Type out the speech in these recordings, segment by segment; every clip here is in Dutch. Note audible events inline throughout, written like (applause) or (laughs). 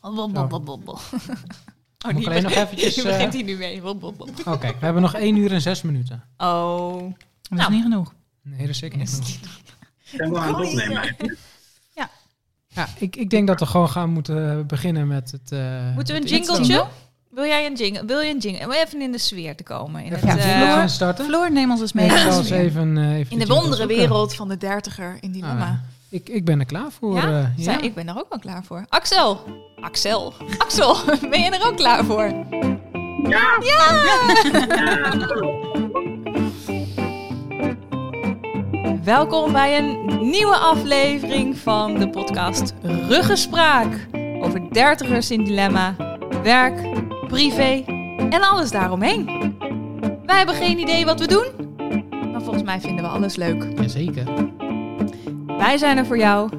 Blablabla. (laughs) Oh, Moet ik alleen nog eventjes, Die eh, begint hij nu mee. Oké, we hebben nog 1 uur en 6 minuten. Oh. Dat is Nou. niet genoeg. Nee, dat is zeker niet genoeg. Zijn we aan het opnemen eigenlijk? Ja, ik, ik denk dat we gewoon gaan moeten beginnen met het... eh, Moeten we een jingletje? Wil jij een jingle? Wil je een jingle? Om even in de sfeer te komen. In, Even het, een eh, jingletje starten. Floor, neem ons eens mee. Even, eh, even in de wondere wereld van de dertiger in dilemma. Ah, ik, ik ben er klaar voor. ja? eh, Zij- ja. Ik ben er ook wel klaar voor. Axel. Axel. Axel, (laughs) ben je er ook klaar voor? Ja! Ja! Ja. (laughs) Welkom bij een nieuwe aflevering van de podcast Ruggenspraak. Over dertigers in dilemma, werk, privé en alles daaromheen. Wij hebben geen idee wat we doen, maar volgens mij vinden we alles leuk. Jazeker. Wij zijn er voor jou,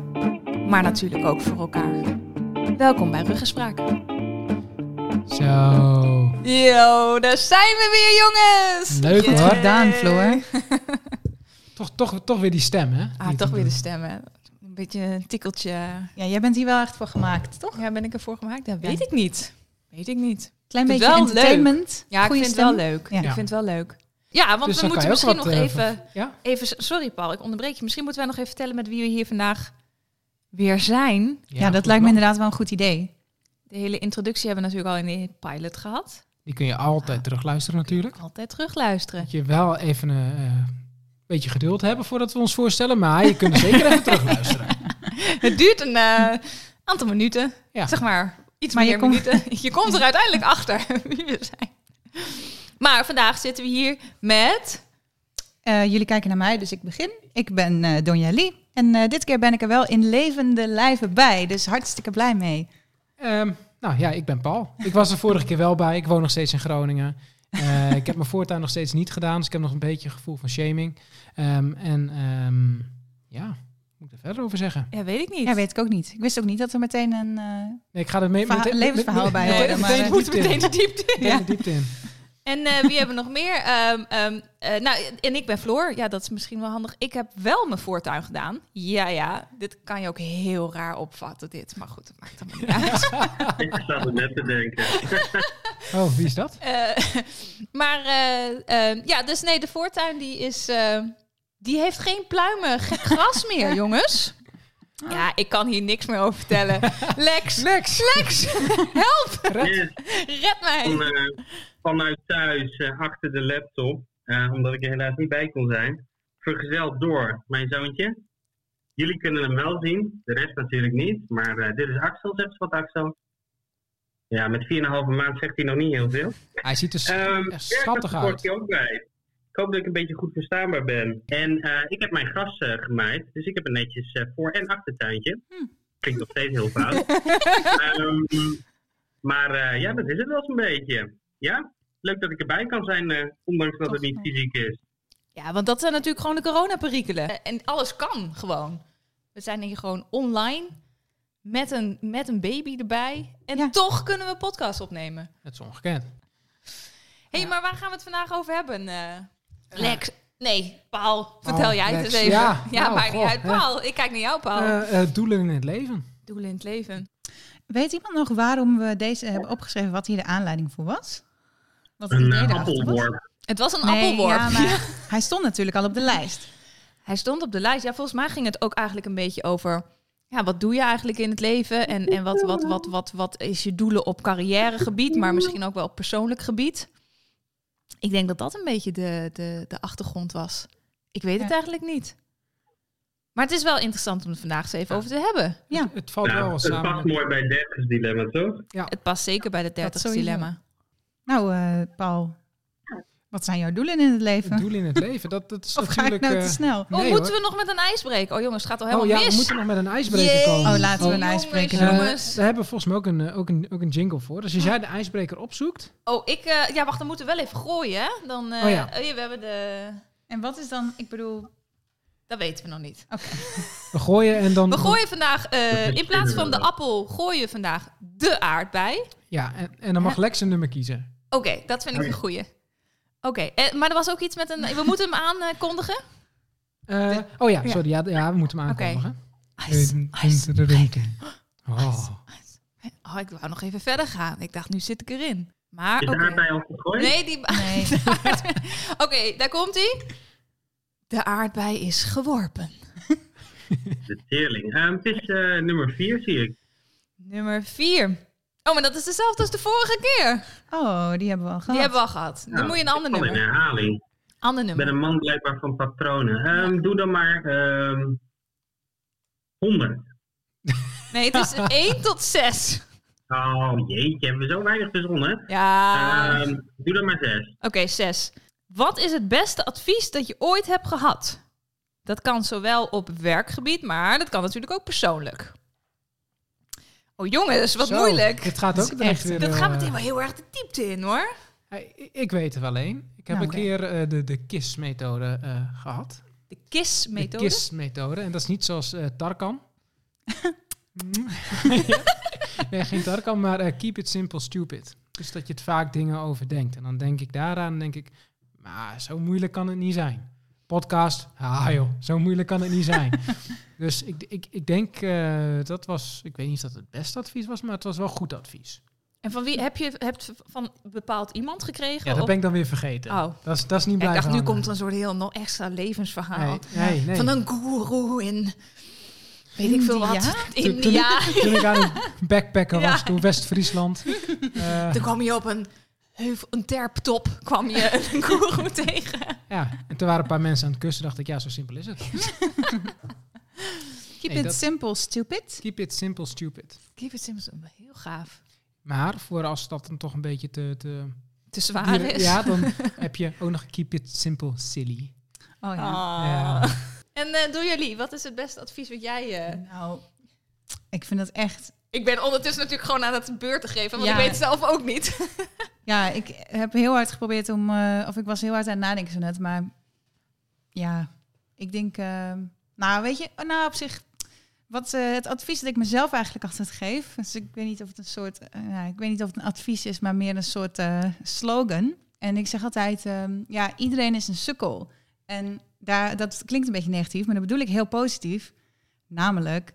maar natuurlijk ook voor elkaar. Welkom bij Ruggenspraak. Zo. Yo, daar zijn we weer jongens! Leuk, Yay. hoor. Gedaan, Floor. (laughs) Toch, toch, toch weer die stem, hè? Ah, Die toch weer de stem, hè? Een beetje een tikkeltje. Ja, jij bent hier wel echt voor gemaakt, toch? Ja, ben ik ervoor gemaakt? Dat Ja. weet ik niet. Weet ik niet. Klein beetje wel entertainment. Ja, ik vind stem. het wel leuk. Ja. Ik vind het wel leuk. Ja, want Dus we moeten je misschien nog eh, even, Ja? even... Sorry Paul, ik onderbreek je. Misschien moeten wij nog even vertellen met wie we hier vandaag weer zijn. Ja, dat lijkt me inderdaad wel een goed idee. De hele introductie hebben we natuurlijk al in de pilot gehad. Die kun je altijd terugluisteren natuurlijk. Altijd terugluisteren. Moet je wel even een eh, beetje geduld hebben voordat we ons voorstellen. Maar je kunt er zeker even (laughs) terugluisteren. Het duurt een eh, aantal minuten. Ja. Zeg maar iets Maar je meer komt- minuten. Je komt er uiteindelijk achter (laughs) wie we zijn. Maar vandaag zitten we hier met... Eh, jullie kijken naar mij, dus ik begin. Ik ben eh Donja Lee. En eh, dit keer ben ik er wel in levende lijven bij. Dus hartstikke blij mee. Ehm, nou ja, ik ben Paul. Ik was er vorige keer wel bij. Ik woon nog steeds in Groningen. Eh, ik heb mijn voortuin nog steeds niet gedaan. Dus ik heb nog een beetje een gevoel van shaming. Ehm, en ehm, ja, moet ik er verder over zeggen? Ja, weet ik niet. Ja, weet ik ook niet. Ik wist ook niet dat er meteen een... eh, Nee, ik ga er mee, meteen- levensverhaal bij horen, meteen- maar, meteen Moet diepte in. meteen de diepte in. Meteen de diepte in. En eh, wie hebben we nog meer? Ehm, ehm, eh, nou, en ik ben Floor. Ja, dat is misschien wel handig. Ik heb wel mijn voortuin gedaan. Ja, ja. Dit kan je ook heel raar opvatten, dit. Maar goed, dat maakt allemaal niet uit. (laughs) Ik sta er net te denken. (laughs) Oh, wie is dat? Eh, (laughs) maar eh, eh, ja, dus nee, de voortuin die is... eh, die heeft geen pluimen gek gras meer, jongens. Ja, ik kan hier niks meer over vertellen. Lex, Lex! Lex, help, Yes, red mij. Van, vanuit thuis, eh, achter de laptop, eh, omdat ik er helaas niet bij kon zijn, vergezeld door mijn zoontje. Jullie kunnen hem wel zien, de rest natuurlijk niet. Maar eh, dit is Axel, zegt ze wat Axel. Ja, met 4,5 maand zegt hij nog niet heel veel. Hij ziet er echt ik schattig uit. ook bij. Ik hoop dat ik een beetje goed verstaanbaar ben. En eh, ik heb mijn gras eh, gemaaid. Dus ik heb een netjes eh, voor- en achtertuintje. Klinkt nog steeds heel fout. (laughs) Ehm, maar eh, ja, dat is het wel zo'n beetje. Ja, leuk dat ik erbij kan zijn, eh, ondanks dat het niet fysiek is. Ja, want dat zijn natuurlijk gewoon de coronaperikelen. Eh, En alles kan gewoon. We zijn hier gewoon online met een, met een baby erbij. En Ja. toch kunnen we podcast opnemen. Dat is ongekend. Hé, hey, maar waar gaan we het vandaag over hebben? eh? Lex? Nee, Paul. Vertel Paul, jij het eens even. Ja, (laughs) Ja, nou, maakt niet uit. Paul, ik kijk naar jou, Paul. Doelen in het leven. Doelen in het leven. Weet iemand nog waarom we deze hebben opgeschreven? Wat hier de aanleiding voor was? Wat Een eh, appelworp. Het was een Nee, appelworp. ja, maar (laughs) hij stond natuurlijk al op de lijst. Hij stond op de lijst. Ja, volgens mij ging het ook eigenlijk een beetje over... Ja, wat doe je eigenlijk in het leven? En, en wat, wat, wat, wat, wat is je doelen op carrièregebied, maar misschien ook wel op persoonlijk gebied? Ik denk dat dat een beetje de, de, de achtergrond was. Ik weet het Ja. eigenlijk niet. Maar het is wel interessant om het vandaag eens even over te hebben. Ja. Het, het valt wel Nou, wel het samen. past met- mooi bij Derkens dilemma, toch? Het past zeker bij de 30 sowieso. dilemma. Nou, eh, Paul, wat zijn jouw doelen in het leven? Het doel in het leven, dat, dat is (laughs) of ga ik natuurlijk... nou te eh, snel? Oh, moeten hoor. we nog met een ijsbreker? Oh jongens, het gaat al Oh helemaal ja, mis. we moeten nog met een ijsbreker Jee. komen. Oh, laten we een jongens, ijsbreker Eh, doen. jongens. we hebben volgens mij ook een, eh, ook, een, ook een jingle voor. Dus als jij de ijsbreker opzoekt... Oh, ik... eh, ja, wacht, dan moeten we wel even gooien, hè? Dan, eh, Oh ja. oh we hebben de... En wat is dan, ik bedoel... Dat weten we nog niet. We gooien en dan... We gooien vandaag, eh, in plaats van de appel, gooien we vandaag de aardbei. Ja, en, en dan mag Lex een nummer kiezen. Oké, dat vind ik een goeie. Oké, eh, maar er was ook iets met een... We moeten hem aankondigen. Eh, oh ja, sorry. Ja, ja, we moeten hem Oké. aankondigen. Ijs, ijs. Oh. Oh, ik wou nog even verder gaan. Ik dacht, nu zit ik erin. Maar Is de oké. aardbei al gegooid? Nee, die... Nee. (laughs) Oké, daar komt hij. De aardbei is geworpen. De teerling. Ehm, het is eh, nummer 4, zie ik. Nummer vier. Oh, maar dat is dezelfde als de vorige keer. Oh, die hebben we al gehad. Die hebben we al gehad. Dan Nou, moet je een ander in nummer. herhaling. Ander Ik ben nummer. een man blijkbaar van patronen. Ehm, Doe dan maar ehm 100. (laughs) Nee, het is 1 tot 6. Oh jeetje, hebben we zo weinig verzonnen. Ja. Ehm, doe dan maar 6. Oké, 6. Wat is het beste advies dat je ooit hebt gehad? Dat kan zowel op werkgebied, maar dat kan natuurlijk ook persoonlijk. Oh jongens, wat Zo, moeilijk. Het gaat ook echt- weer... Dat eh, gaat meteen wel heel erg de diepte in hoor. Ik- ik weet er wel één. Ik heb Nou, een keer eh, de, de KISS-methode eh, gehad. De KISS-methode. De KISS-methode. En dat is niet zoals eh, Tarkan. (laughs) nee, geen Tarkan, maar eh, keep it simple, stupid. Dus dat je het vaak dingen overdenkt. En dan denk ik daaraan, denk ik, maar zo moeilijk kan het niet zijn. Podcast, ah joh, zo moeilijk kan het niet zijn. (laughs) dus ik, ik, ik denk, eh, dat was, ik weet niet of dat het beste advies was, maar het was wel goed advies. En van wie heb je hebt van bepaald iemand gekregen? Ja, dat Of- ben ik dan weer vergeten. Oh. Dat, is, dat is niet Ik blijven dacht, nu komt een soort heel nog extra levensverhaal. Nee, nee, nee. Van een goeroe in, weet ik veel wat, India? Toen- ik, toen ik aan het backpacken (laughs) Ja. was, toen West-Friesland. (laughs) eh, Toen kwam je op een, heuvel, een terptop, kwam je (laughs) een goeroe tegen. ja, en toen waren een paar mensen aan het kussen. dacht ik, ja, zo simpel is het. (laughs) Keep it dat- simple, stupid. Keep it simple, stupid. Keep it simple, heel gaaf. Maar voor als dat dan toch een beetje te... te Te zwaar is. Ja, dan (laughs) heb je ook nog keep it simple, silly. Oh ja. Ja. En eh door jullie, wat is het beste advies wat jij... eh, Nou, ik vind dat echt... Ik ben ondertussen natuurlijk gewoon aan het beurt te geven, want Ja. ik weet het zelf ook niet. Ja, ik heb heel hard geprobeerd om... eh, of ik was heel hard aan het nadenken zo net, maar... Ja, ik denk... eh, nou, weet je, nou op zich... Wat eh, het advies dat ik mezelf eigenlijk altijd geef... Dus ik weet niet of het een soort... ik weet niet of het een advies is, maar meer een soort slogan. En ik zeg altijd... ja, iedereen is een sukkel. En daar, dat klinkt een beetje negatief, maar dat bedoel ik heel positief. Namelijk,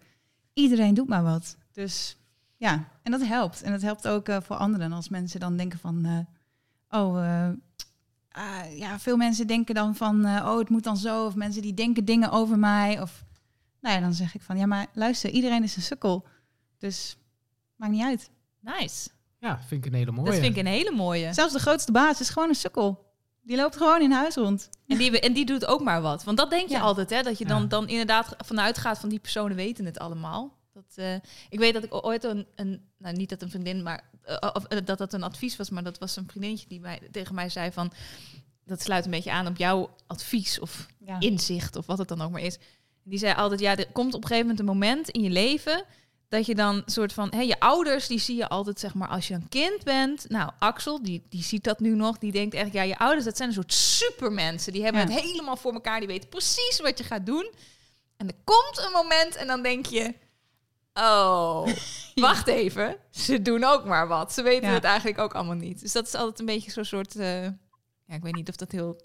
iedereen doet maar wat. Dus ja, en dat helpt. En dat helpt ook eh, voor anderen. Als mensen dan denken van... eh, oh, eh, ah, ja, veel mensen denken dan van... eh, oh, het moet dan zo. Of mensen die denken dingen over mij. Of, nou ja, dan zeg ik van... Ja, maar luister, iedereen is een sukkel. Dus maakt niet uit. Nice. Ja, vind ik een hele mooie. Dat vind ik een hele mooie. Zelfs de grootste baas is gewoon een sukkel. Die loopt gewoon in huis rond. En die, en die doet ook maar wat. Want dat denk je Ja. altijd, hè? Dat je dan, dan inderdaad vanuit gaat van die personen weten het allemaal. Dat, eh, ik weet dat ik ooit een, een nou niet dat een vriendin, maar eh, of, eh, dat dat een advies was, maar dat was een vriendinnetje die mij, tegen mij zei van, dat sluit een beetje aan op jouw advies of Ja. inzicht of wat het dan ook maar is. Die zei altijd, ja, er komt op een gegeven moment een moment in je leven dat je dan soort van, hè, je ouders, die zie je altijd, zeg maar, als je een kind bent. Nou, Axel, die, die ziet dat nu nog, die denkt echt, ja, je ouders, dat zijn een soort supermensen. Die hebben Ja. het helemaal voor elkaar, die weten precies wat je gaat doen. En er komt een moment en dan denk je, oh, (laughs) wacht even, ze doen ook maar wat. Ze weten Ja. het eigenlijk ook allemaal niet. Dus dat is altijd een beetje zo'n soort, eh, ja, ik weet niet of dat heel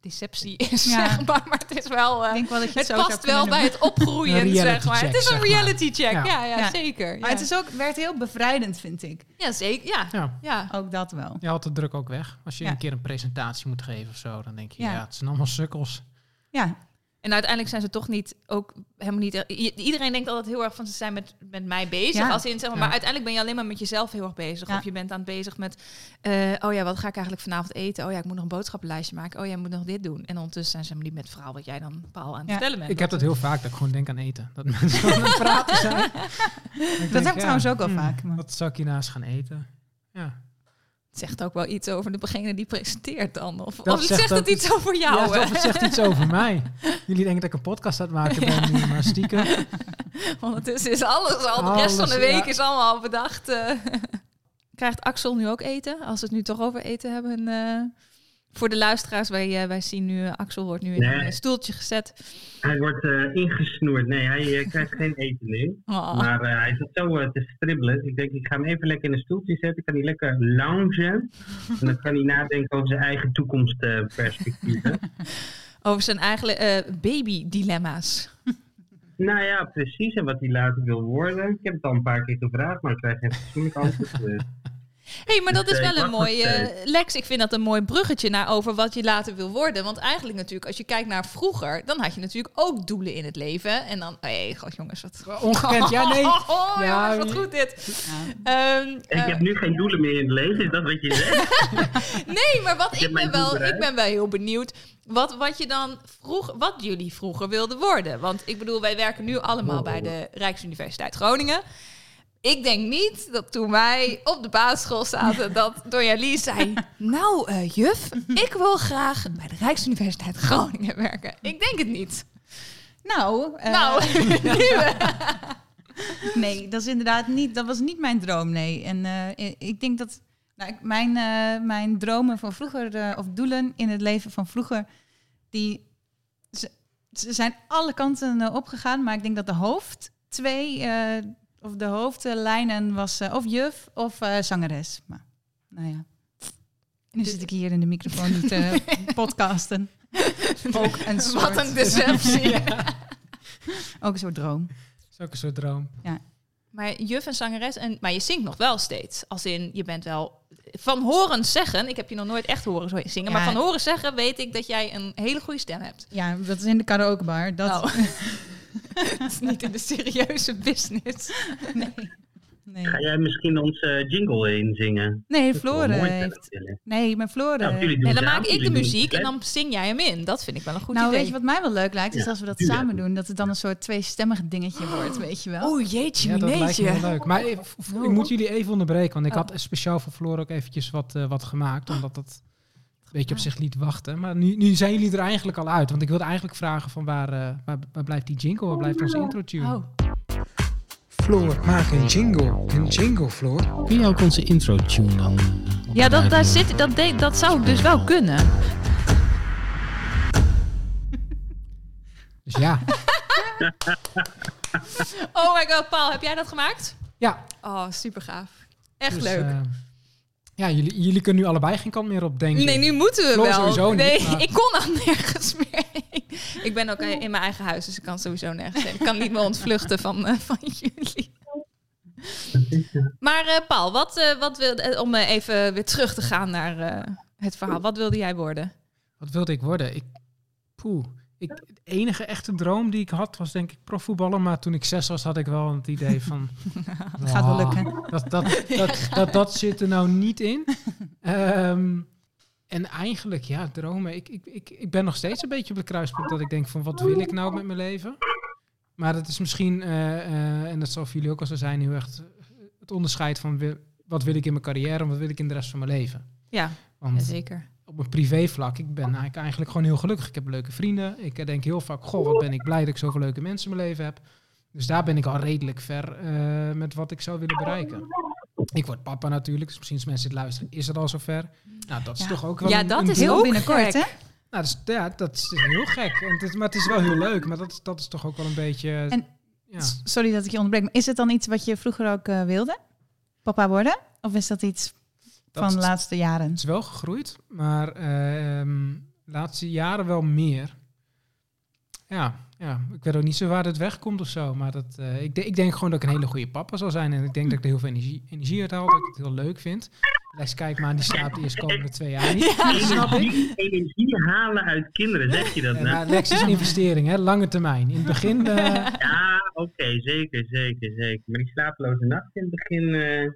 deceptie is, Ja. zeg maar, maar het is wel... eh, Ik denk wel dat je het, het zo past wel bij het opgroeien, zeg maar. check, het is een reality check, ja, Ja. ja, Ja. zeker. Maar het is ook, werkt heel bevrijdend, vind ik. Ja, zeker, ja. Ja, ja. Ook dat wel. je haalt de druk ook weg. Als je Ja. een keer een presentatie moet geven of zo, dan denk je, Ja. ja, het zijn allemaal sukkels. Ja, En uiteindelijk zijn ze toch niet, ook helemaal niet... Iedereen denkt altijd heel erg van, ze zijn met, met mij bezig. Ja. Als in, zeg maar, Ja. maar uiteindelijk ben je alleen maar met jezelf heel erg bezig. Ja. Of je bent aan het bezig met, eh, oh ja, wat ga ik eigenlijk vanavond eten? Oh ja, ik moet nog een boodschappenlijstje maken. Oh ja, ik moet nog dit doen. En ondertussen zijn ze helemaal niet met het verhaal wat jij dan Paul aan het Ja. vertellen bent. Ik heb dat heel vaak, dat ik gewoon denk aan eten. Dat (laughs) mensen aan het praten zijn. (laughs) Denk, heb ik trouwens ook wel hmm, vaak, maar- Wat zou ik hiernaast gaan eten? Ja. Het zegt ook wel iets over degene die presenteert dan. Of, Dat of het zegt zegt het iets over jou. ja, hè? of het zegt iets over mij. Jullie denken dat ik een podcast aan het maken ben nu, maar stiekem. (laughs) Ondertussen is alles al. De rest van de week ja. is allemaal al bedacht. eh. Krijgt Axel nu ook eten? Als we het nu toch over eten hebben. eh, voor de luisteraars, wij, eh, wij zien nu, eh, Axel wordt nu in een stoeltje gezet. Hij wordt eh, ingesnoerd. Nee, hij eh, krijgt geen eten nu. (laughs) Oh. Maar eh, hij zit zo eh, te stribbelen. Ik denk, ik ga hem even lekker in een stoeltje zetten. Kan hij lekker loungen. En dan kan hij nadenken over zijn eigen toekomstperspectieven. (laughs) Over zijn eigen eh, baby-dilemma's. (laughs) Nou ja, precies. En wat hij later wil worden. Ik heb het al een paar keer gevraagd, maar ik krijg geen fatsoenlijk antwoord. Hey, maar dat is eh, wel een ik wacht mooi... nog eh, Lex, ik vind dat een mooi bruggetje naar over wat je later wil worden. Want eigenlijk natuurlijk, als je kijkt naar vroeger... dan had je natuurlijk ook doelen in het leven. En dan... Hé, hey, god jongens, wat... Ongekend, ja, nee. (laughs) Oh, Ja, jongens, wat goed dit. Ja. Ehm, Ik eh, heb nu geen doelen meer in het leven, is dat wat je zegt? (laughs) Nee, maar wat Ik ben wel, ik ben wel heel benieuwd. Wat, wat je dan vroeg, wat jullie vroeger wilden worden. Want ik bedoel, wij werken nu allemaal bij de Rijksuniversiteit Groningen. Ik denk niet dat toen wij op de basisschool zaten, dat Donja Lies zei: (laughs) Nou, eh, juf, ik wil graag bij de Rijksuniversiteit Groningen werken. Ik denk het niet. Nou, eh, nou, (laughs) (laughs) nee, dat is inderdaad niet. Dat was niet mijn droom, nee. En eh, ik denk dat nou, ik- mijn, mijn dromen van vroeger, of doelen in het leven van vroeger, die ze, ze zijn alle kanten opgegaan. Maar ik denk dat de hoofd twee, of de hoofdlijnen was eh, of juf of eh, zangeres. Maar nou ja. Nu zit ik hier in de microfoon niet te (laughs) podcasten. Ook een soort, wat een deceptie. (laughs) ook een soort droom. Dat is ook een soort droom. Maar juf en zangeres, en, maar je zingt nog wel steeds. Als in, je bent wel van horen zeggen. Ik heb je nog nooit echt horen zo zingen. Ja. Maar van horen zeggen weet ik dat jij een hele goede stem hebt. Ja, dat is in de karaokebar. Dat, Nou, (laughs) (laughs) dat is niet in de serieuze business. nee. Nee, Ga jij misschien onze jingle inzingen? nee zijn, heeft... Nee, maar Floor... Nou, eh, dan het maak ik de muziek het en dan zing jij hem in. Dat vind ik wel een goed nou, idee. weet je wat mij wel leuk lijkt? Is Ja, als we dat samen doen. Dat het dan een soort tweestemmig dingetje wordt, weet je wel? Oeh, jeetje, Ja, dat lijkt me wel leuk. Maar ik, ik moet jullie even onderbreken, want ik had speciaal voor Floor ook eventjes wat, eh, wat gemaakt, omdat dat beetje op zich liet wachten. Maar nu, nu zijn jullie er eigenlijk al uit, want ik wilde eigenlijk vragen van waar, eh, waar, waar blijft die jingle, waar blijft onze intro tune? Oh, Floor, maak een jingle. Een jingle, Floor. Kun je ook onze intro tune dan? eh, Ja, dat, daar zit, dat, dat zou ik dus wel kunnen. Dus ja, (laughs) Oh my god, Paul, heb jij dat gemaakt? ja. Oh, super gaaf. Echt dus, leuk. eh, ja, jullie, jullie kunnen nu allebei geen kant meer op, denk ik. Nee, nu moeten we Floor wel. sowieso niet, nee, maar- ik kon al nergens meer. (laughs) ik ben ook in mijn eigen huis, dus ik kan sowieso nergens heen. Ik kan niet meer ontvluchten van, eh, van (laughs) jullie. Maar eh, Paul, wat, eh, wat wil, eh, om even weer terug te gaan naar het verhaal. Wat wilde jij worden? Wat wilde ik worden? Ik, poeh. Ik, de enige echte droom die ik had was denk ik profvoetballer. Maar toen ik zes was had ik wel het idee van... (laughs) Dat (laughs) gaat wel "Ah, lukken. Dat, dat, (laughs) dat, dat, dat zit er nou niet in. Ehm, en eigenlijk, ja, dromen. Ik, ik, ik, ik ben nog steeds een beetje op de kruispunt dat ik denk van... Wat wil ik nou met mijn leven? Maar dat is misschien, eh, eh, en dat zal voor jullie ook wel zo zijn... heel echt het onderscheid van wat wil ik in mijn carrière... en wat wil ik in de rest van mijn leven. Ja, Want zeker. Op een privévlak, ik ben eigenlijk, eigenlijk gewoon heel gelukkig. Ik heb leuke vrienden. Ik denk heel vaak, goh, wat ben ik blij dat ik zoveel leuke mensen in mijn leven heb. Dus daar ben ik al redelijk ver eh, met wat ik zou willen bereiken. Ik word papa natuurlijk, dus misschien als mensen dit luisteren, is het al zover. Nou, dat is Ja. toch ook wel Ja, dat een is. Heel binnenkort, hè? Nou, dat is, ja, dat is heel gek. En het is, maar het is wel heel leuk. Maar dat, is- dat is toch ook wel een beetje... En- ja. Sorry dat ik je onderbreek, maar is het dan iets wat je vroeger ook eh, wilde? Papa worden? Of is dat iets Dat van de laatste jaren? Het is wel gegroeid, maar ehm de laatste jaren wel meer. Ja, ja, ik weet ook niet zo waar het wegkomt of zo. Maar dat, eh, ik, de- ik denk gewoon dat ik een hele goede papa zal zijn. En ik denk dat ik er heel veel energie, energie uit haal. Dat ik het heel leuk vind. Les, kijk maar, die slaapt de eerste komende twee jaar niet. (laughs) Dat snap ik. Energie, halen uit kinderen, zeg je dat Ja, nou? Lex is een investering, hè? lange termijn. In het begin, (laughs) eh, Ja, oké, zeker, zeker, zeker. Maar die slapeloze nacht in het begin... eh,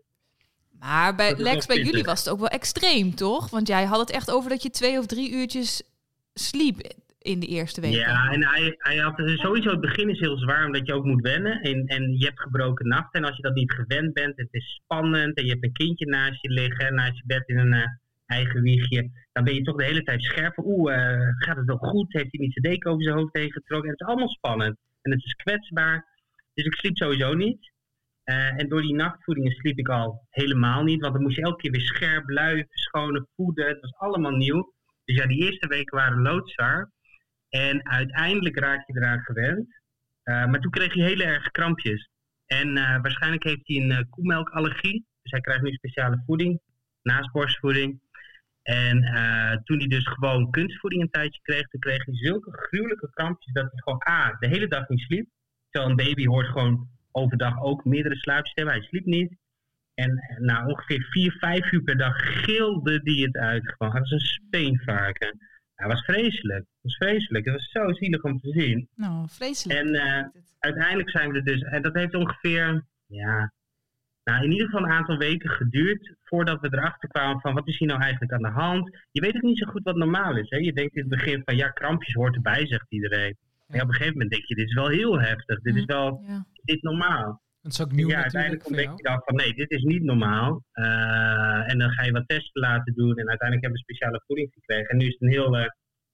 Maar bij Lex, bij jullie was het ook wel extreem, toch? Want jij had het echt over dat je twee of drie uurtjes sliep in de eerste weken. Ja, en hij, hij had dus sowieso het begin is heel zwaar omdat je ook moet wennen. En, en je hebt gebroken nachten. En als je dat niet gewend bent, het is spannend. En je hebt een kindje naast je liggen, naast je bed in een eh, eigen wiegje. Dan ben je toch de hele tijd scherp. Oeh, eh, gaat het wel goed? Heeft hij niet zijn deken over zijn hoofd heen getrokken? En het is allemaal spannend. En het is kwetsbaar. Dus ik sliep sowieso niet. Eh, en door die nachtvoedingen sliep ik al helemaal niet. Want dan moest je elke keer weer scherp, lui, verschonen, voeden. Het was allemaal nieuw. Dus ja, die eerste weken waren loodzwaar. En uiteindelijk raak je eraan gewend. Eh, maar toen kreeg hij hele erg krampjes. En eh, waarschijnlijk heeft hij een koemelkallergie. Dus hij krijgt nu speciale voeding, naast borstvoeding. En toen hij dus gewoon kunstvoeding een tijdje kreeg, toen kreeg hij zulke gruwelijke krampjes dat hij gewoon A, de hele dag niet sliep. Terwijl een baby hoort gewoon overdag ook meerdere sluipstemmen. Hij sliep niet. En eh, na ongeveer vier, vijf uur per dag gilde die het uit. Gewoon als een speenvarken. Hij was vreselijk. Het was vreselijk. Het was zo zielig om te zien. Nou, vreselijk. En eh, uiteindelijk zijn we er dus... En dat heeft ongeveer... Ja, nou, in ieder geval een aantal weken geduurd voordat we erachter kwamen van wat is hier nou eigenlijk aan de hand. Je weet ook niet zo goed wat normaal is. Hè? Je denkt in het begin van ja, krampjes hoort erbij, zegt iedereen. Maar op een gegeven moment denk je, dit is wel heel heftig. Dit is wel Ja. is dit normaal. Dat is ook nieuw ja, uiteindelijk voor ontdek jou. je dan van nee, dit is niet normaal. Eh, en dan ga je wat testen laten doen. En uiteindelijk hebben we speciale voeding gekregen. En nu is het een heel eh,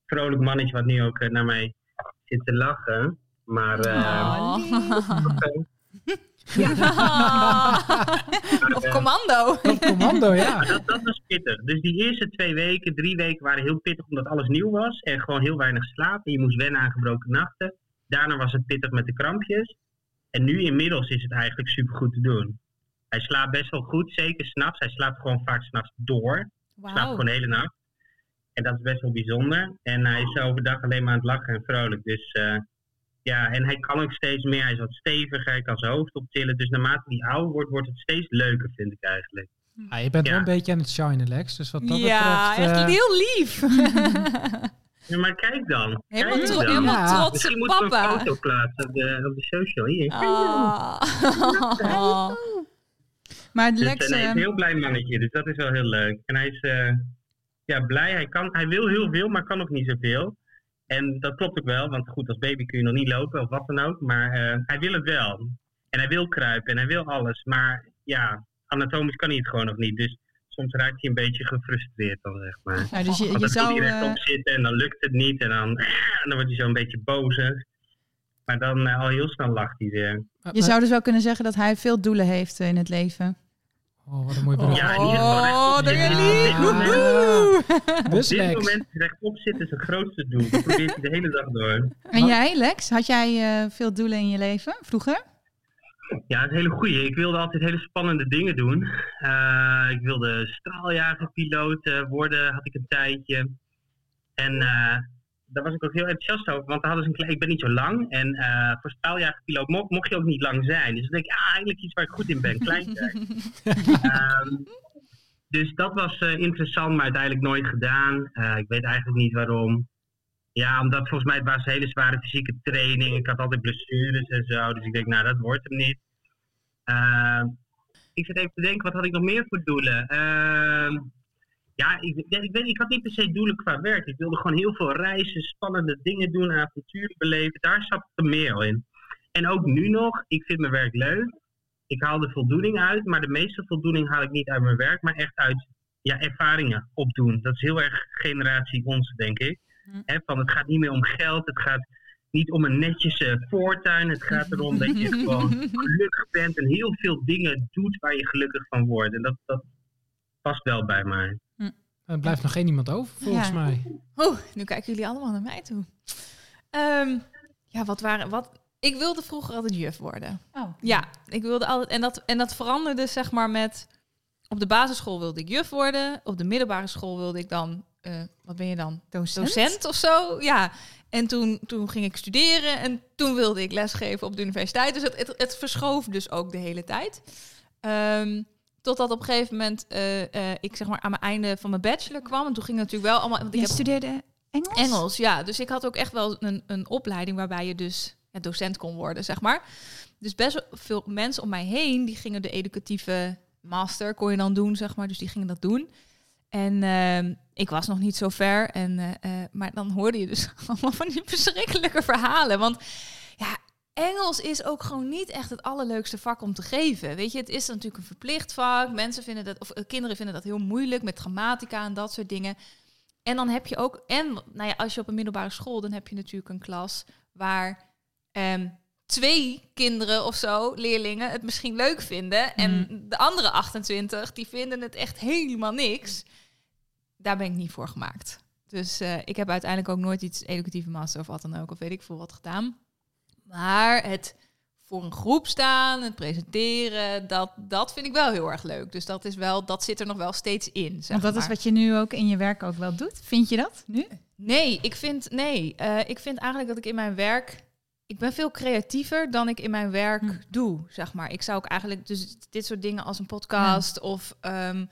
vrolijk mannetje wat nu ook eh, naar mij zit te lachen. Maar eh, Oh. (laughs) Ja. (laughs) Op commando. Op commando, ja. (laughs) Dat, dat was pittig. Dus die eerste twee weken, drie weken waren heel pittig omdat alles nieuw was. En gewoon heel weinig slaap. En je moest wennen aan gebroken nachten. Daarna was het pittig met de krampjes. En nu inmiddels is het eigenlijk supergoed te doen. Hij slaapt best wel goed, zeker s'nachts. Hij slaapt gewoon vaak s'nachts door. Slaapt gewoon de hele nacht. En dat is best wel bijzonder. En hij is overdag alleen maar aan het lachen en vrolijk. Dus eh, ja, en hij kan ook steeds meer. Hij is wat steviger, hij kan zijn hoofd optillen. Dus naarmate hij ouder wordt, wordt het steeds leuker, vind ik eigenlijk. Ah, je bent wel een beetje aan het shinen, Lex. Dus wat dat Ja, betreft... echt eh, heel lief. (laughs) Ja, maar kijk dan. helemaal Kijk tro- dan. helemaal Ja. trotse Misschien moeten we een papa. foto plaatsen op de, op de social. Hier. Ah. (laughs) Maar Dus, Lex, eh, nee, hij is ehm, een heel blij mannetje, dus dat is wel heel leuk. En hij is eh, ja, blij, hij, kan, hij wil heel veel, maar kan ook niet zoveel. En dat klopt ook wel, want goed, als baby kun je nog niet lopen of wat dan ook. Maar eh, hij wil het wel. En hij wil kruipen en hij wil alles. Maar ja, anatomisch kan hij het gewoon nog niet. Dus soms raakt hij een beetje gefrustreerd dan, zeg maar. nou, dus je, je dan zou... hij eh, rechtop zitten en dan lukt het niet. En dan, en dan wordt hij zo een beetje bozig. Maar dan eh, al heel snel lacht hij weer. je zou dus wel kunnen zeggen dat hij veel doelen heeft in het leven. Oh, wat een mooi brug. Ja, in ieder geval Oh, rechtop zitten. Op dit moment- Ja. Op dit Lex. moment rechtop zitten is zijn grootste doel. Dat probeert hij de hele dag door. En jij, Lex, had jij eh, veel doelen in je leven vroeger? Ja, een hele goeie. Ik wilde altijd hele spannende dingen doen. Eh, ik wilde straaljagerpiloot eh, worden, had ik een tijdje. En eh, daar was ik ook heel enthousiast over, want daar hadden ze een klein, ik ben niet zo lang. En eh, voor straaljagerpiloot mocht, mocht je ook niet lang zijn. Dus dan denk ik, ah, eigenlijk iets waar ik goed in ben, klein (laughs) zijn. Ehm, dus dat was eh, interessant, maar uiteindelijk nooit gedaan. Eh, ik weet eigenlijk niet waarom. Ja, omdat volgens mij het was hele zware fysieke training. Ik had altijd blessures en zo. Dus ik denk, nou, dat wordt hem niet. Ehm, ik zit even te denken, wat had ik nog meer voor doelen? Ja, ik, ik, weet, ik had niet per se doelen qua werk. Ik wilde gewoon heel veel reizen, spannende dingen doen, avonturen beleven. Daar zat er meer in. En ook nu nog, ik vind mijn werk leuk. Ik haal er voldoening uit, maar de meeste voldoening haal ik niet uit mijn werk, maar echt uit ja, ervaringen opdoen. Dat is heel erg generatie ons, denk ik. Hm. Hè, van het gaat niet meer om geld, het gaat niet om een netjes eh, voortuin. Het gaat erom dat je (laughs) gewoon gelukkig bent en heel veel dingen doet waar je gelukkig van wordt. En dat, dat past wel bij mij. Er blijft nog geen iemand over, volgens Ja. mij. Oeh, nu kijken jullie allemaal naar mij toe. Ehm, ja, wat waren... Wat, ik wilde vroeger altijd juf worden. Oh. Ja, ik wilde altijd... En dat, en dat veranderde zeg maar met... Op de basisschool wilde ik juf worden. Op de middelbare school wilde ik dan... eh, wat ben je dan? Docent? Docent of zo? Ja. En toen, toen ging ik studeren. En toen wilde ik lesgeven op de universiteit. Dus het, het, het verschoof dus ook de hele tijd. Ehm, totdat op een gegeven moment... eh, eh, ik zeg maar aan mijn einde van mijn bachelor kwam. En toen ging het natuurlijk wel allemaal... Want ik heb studeerde Engels? Engels, ja. Dus ik had ook echt wel een, een opleiding waarbij je dus ja, docent kon worden, zeg maar. Dus best wel veel mensen om mij heen, die gingen de educatieve master, kon je dan doen, zeg maar. Dus die gingen dat doen. En ehm, ik was nog niet zo ver. En, eh, maar dan hoorde je dus (laughs) allemaal van die verschrikkelijke verhalen. Want ja, Engels is ook gewoon niet echt het allerleukste vak om te geven. Weet je, het is natuurlijk een verplicht vak. Mensen vinden dat, of eh, kinderen vinden dat heel moeilijk met grammatica en dat soort dingen. En dan heb je ook, en nou ja, als je op een middelbare school, dan heb je natuurlijk een klas waar ehm, twee kinderen of zo, leerlingen, het misschien leuk vinden. En de andere 28, die vinden het echt helemaal niks. Daar ben ik niet voor gemaakt. Dus eh, ik heb uiteindelijk ook nooit iets educatieve master of wat dan ook, of weet ik veel wat gedaan. Maar het voor een groep staan, het presenteren, dat, dat vind ik wel heel erg leuk. Dus dat is wel, dat zit er nog wel steeds in. Zeg Want dat is wat je nu ook in je werk ook wel doet. Vind je dat nu? Nee, ik vind, nee, eh, ik vind eigenlijk dat ik in mijn werk ik ben veel creatiever dan ik in mijn werk Hm. doe, zeg maar. Ik zou ook eigenlijk dus dit soort dingen als een podcast of ehm,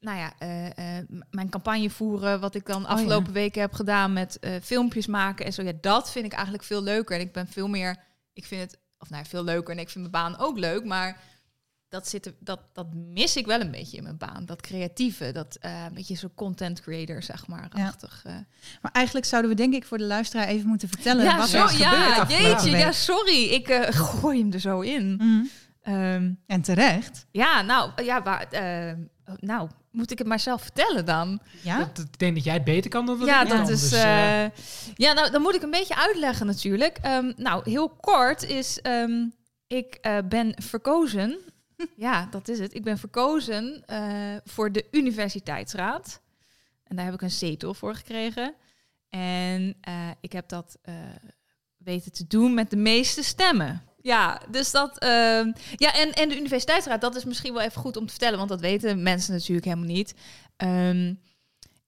nou ja, eh, eh, mijn campagne voeren, wat ik dan ja. afgelopen weken heb gedaan met eh, filmpjes maken en zo. Ja, dat vind ik eigenlijk veel leuker. En ik ben veel meer, ik vind het, of nou ja, veel leuker en ik vind mijn baan ook leuk, maar dat, zit dat, dat mis ik wel een beetje in mijn baan. Dat creatieve, dat een beetje zo content creator, zeg maar, achtig. Maar eigenlijk zouden we denk ik voor de luisteraar even moeten vertellen Ja, wat zo, er is gebeurd ja, jeetje, ja, sorry. Ik (laughs) gooi hem er zo in. Mhm. Ehm, En terecht. ja, nou, ja, waar, nou, moet ik het maar zelf vertellen dan? Ja? Ik denk dat jij het beter kan dan dat Ja, ik dat is. Dus, eh, eh, ja, nou, dan moet ik een beetje uitleggen natuurlijk. Ehm, nou, heel kort is. ehm, ik eh, ben verkozen. (laughs) ja, dat is het. Ik ben verkozen eh, voor de Universiteitsraad. En daar heb ik een zetel voor gekregen. En eh, ik heb dat eh, weten te doen met de meeste stemmen. Ja, dus dat. ehm, ja, en, en de Universiteitsraad, dat is misschien wel even goed om te vertellen, want dat weten mensen natuurlijk helemaal niet. Ehm,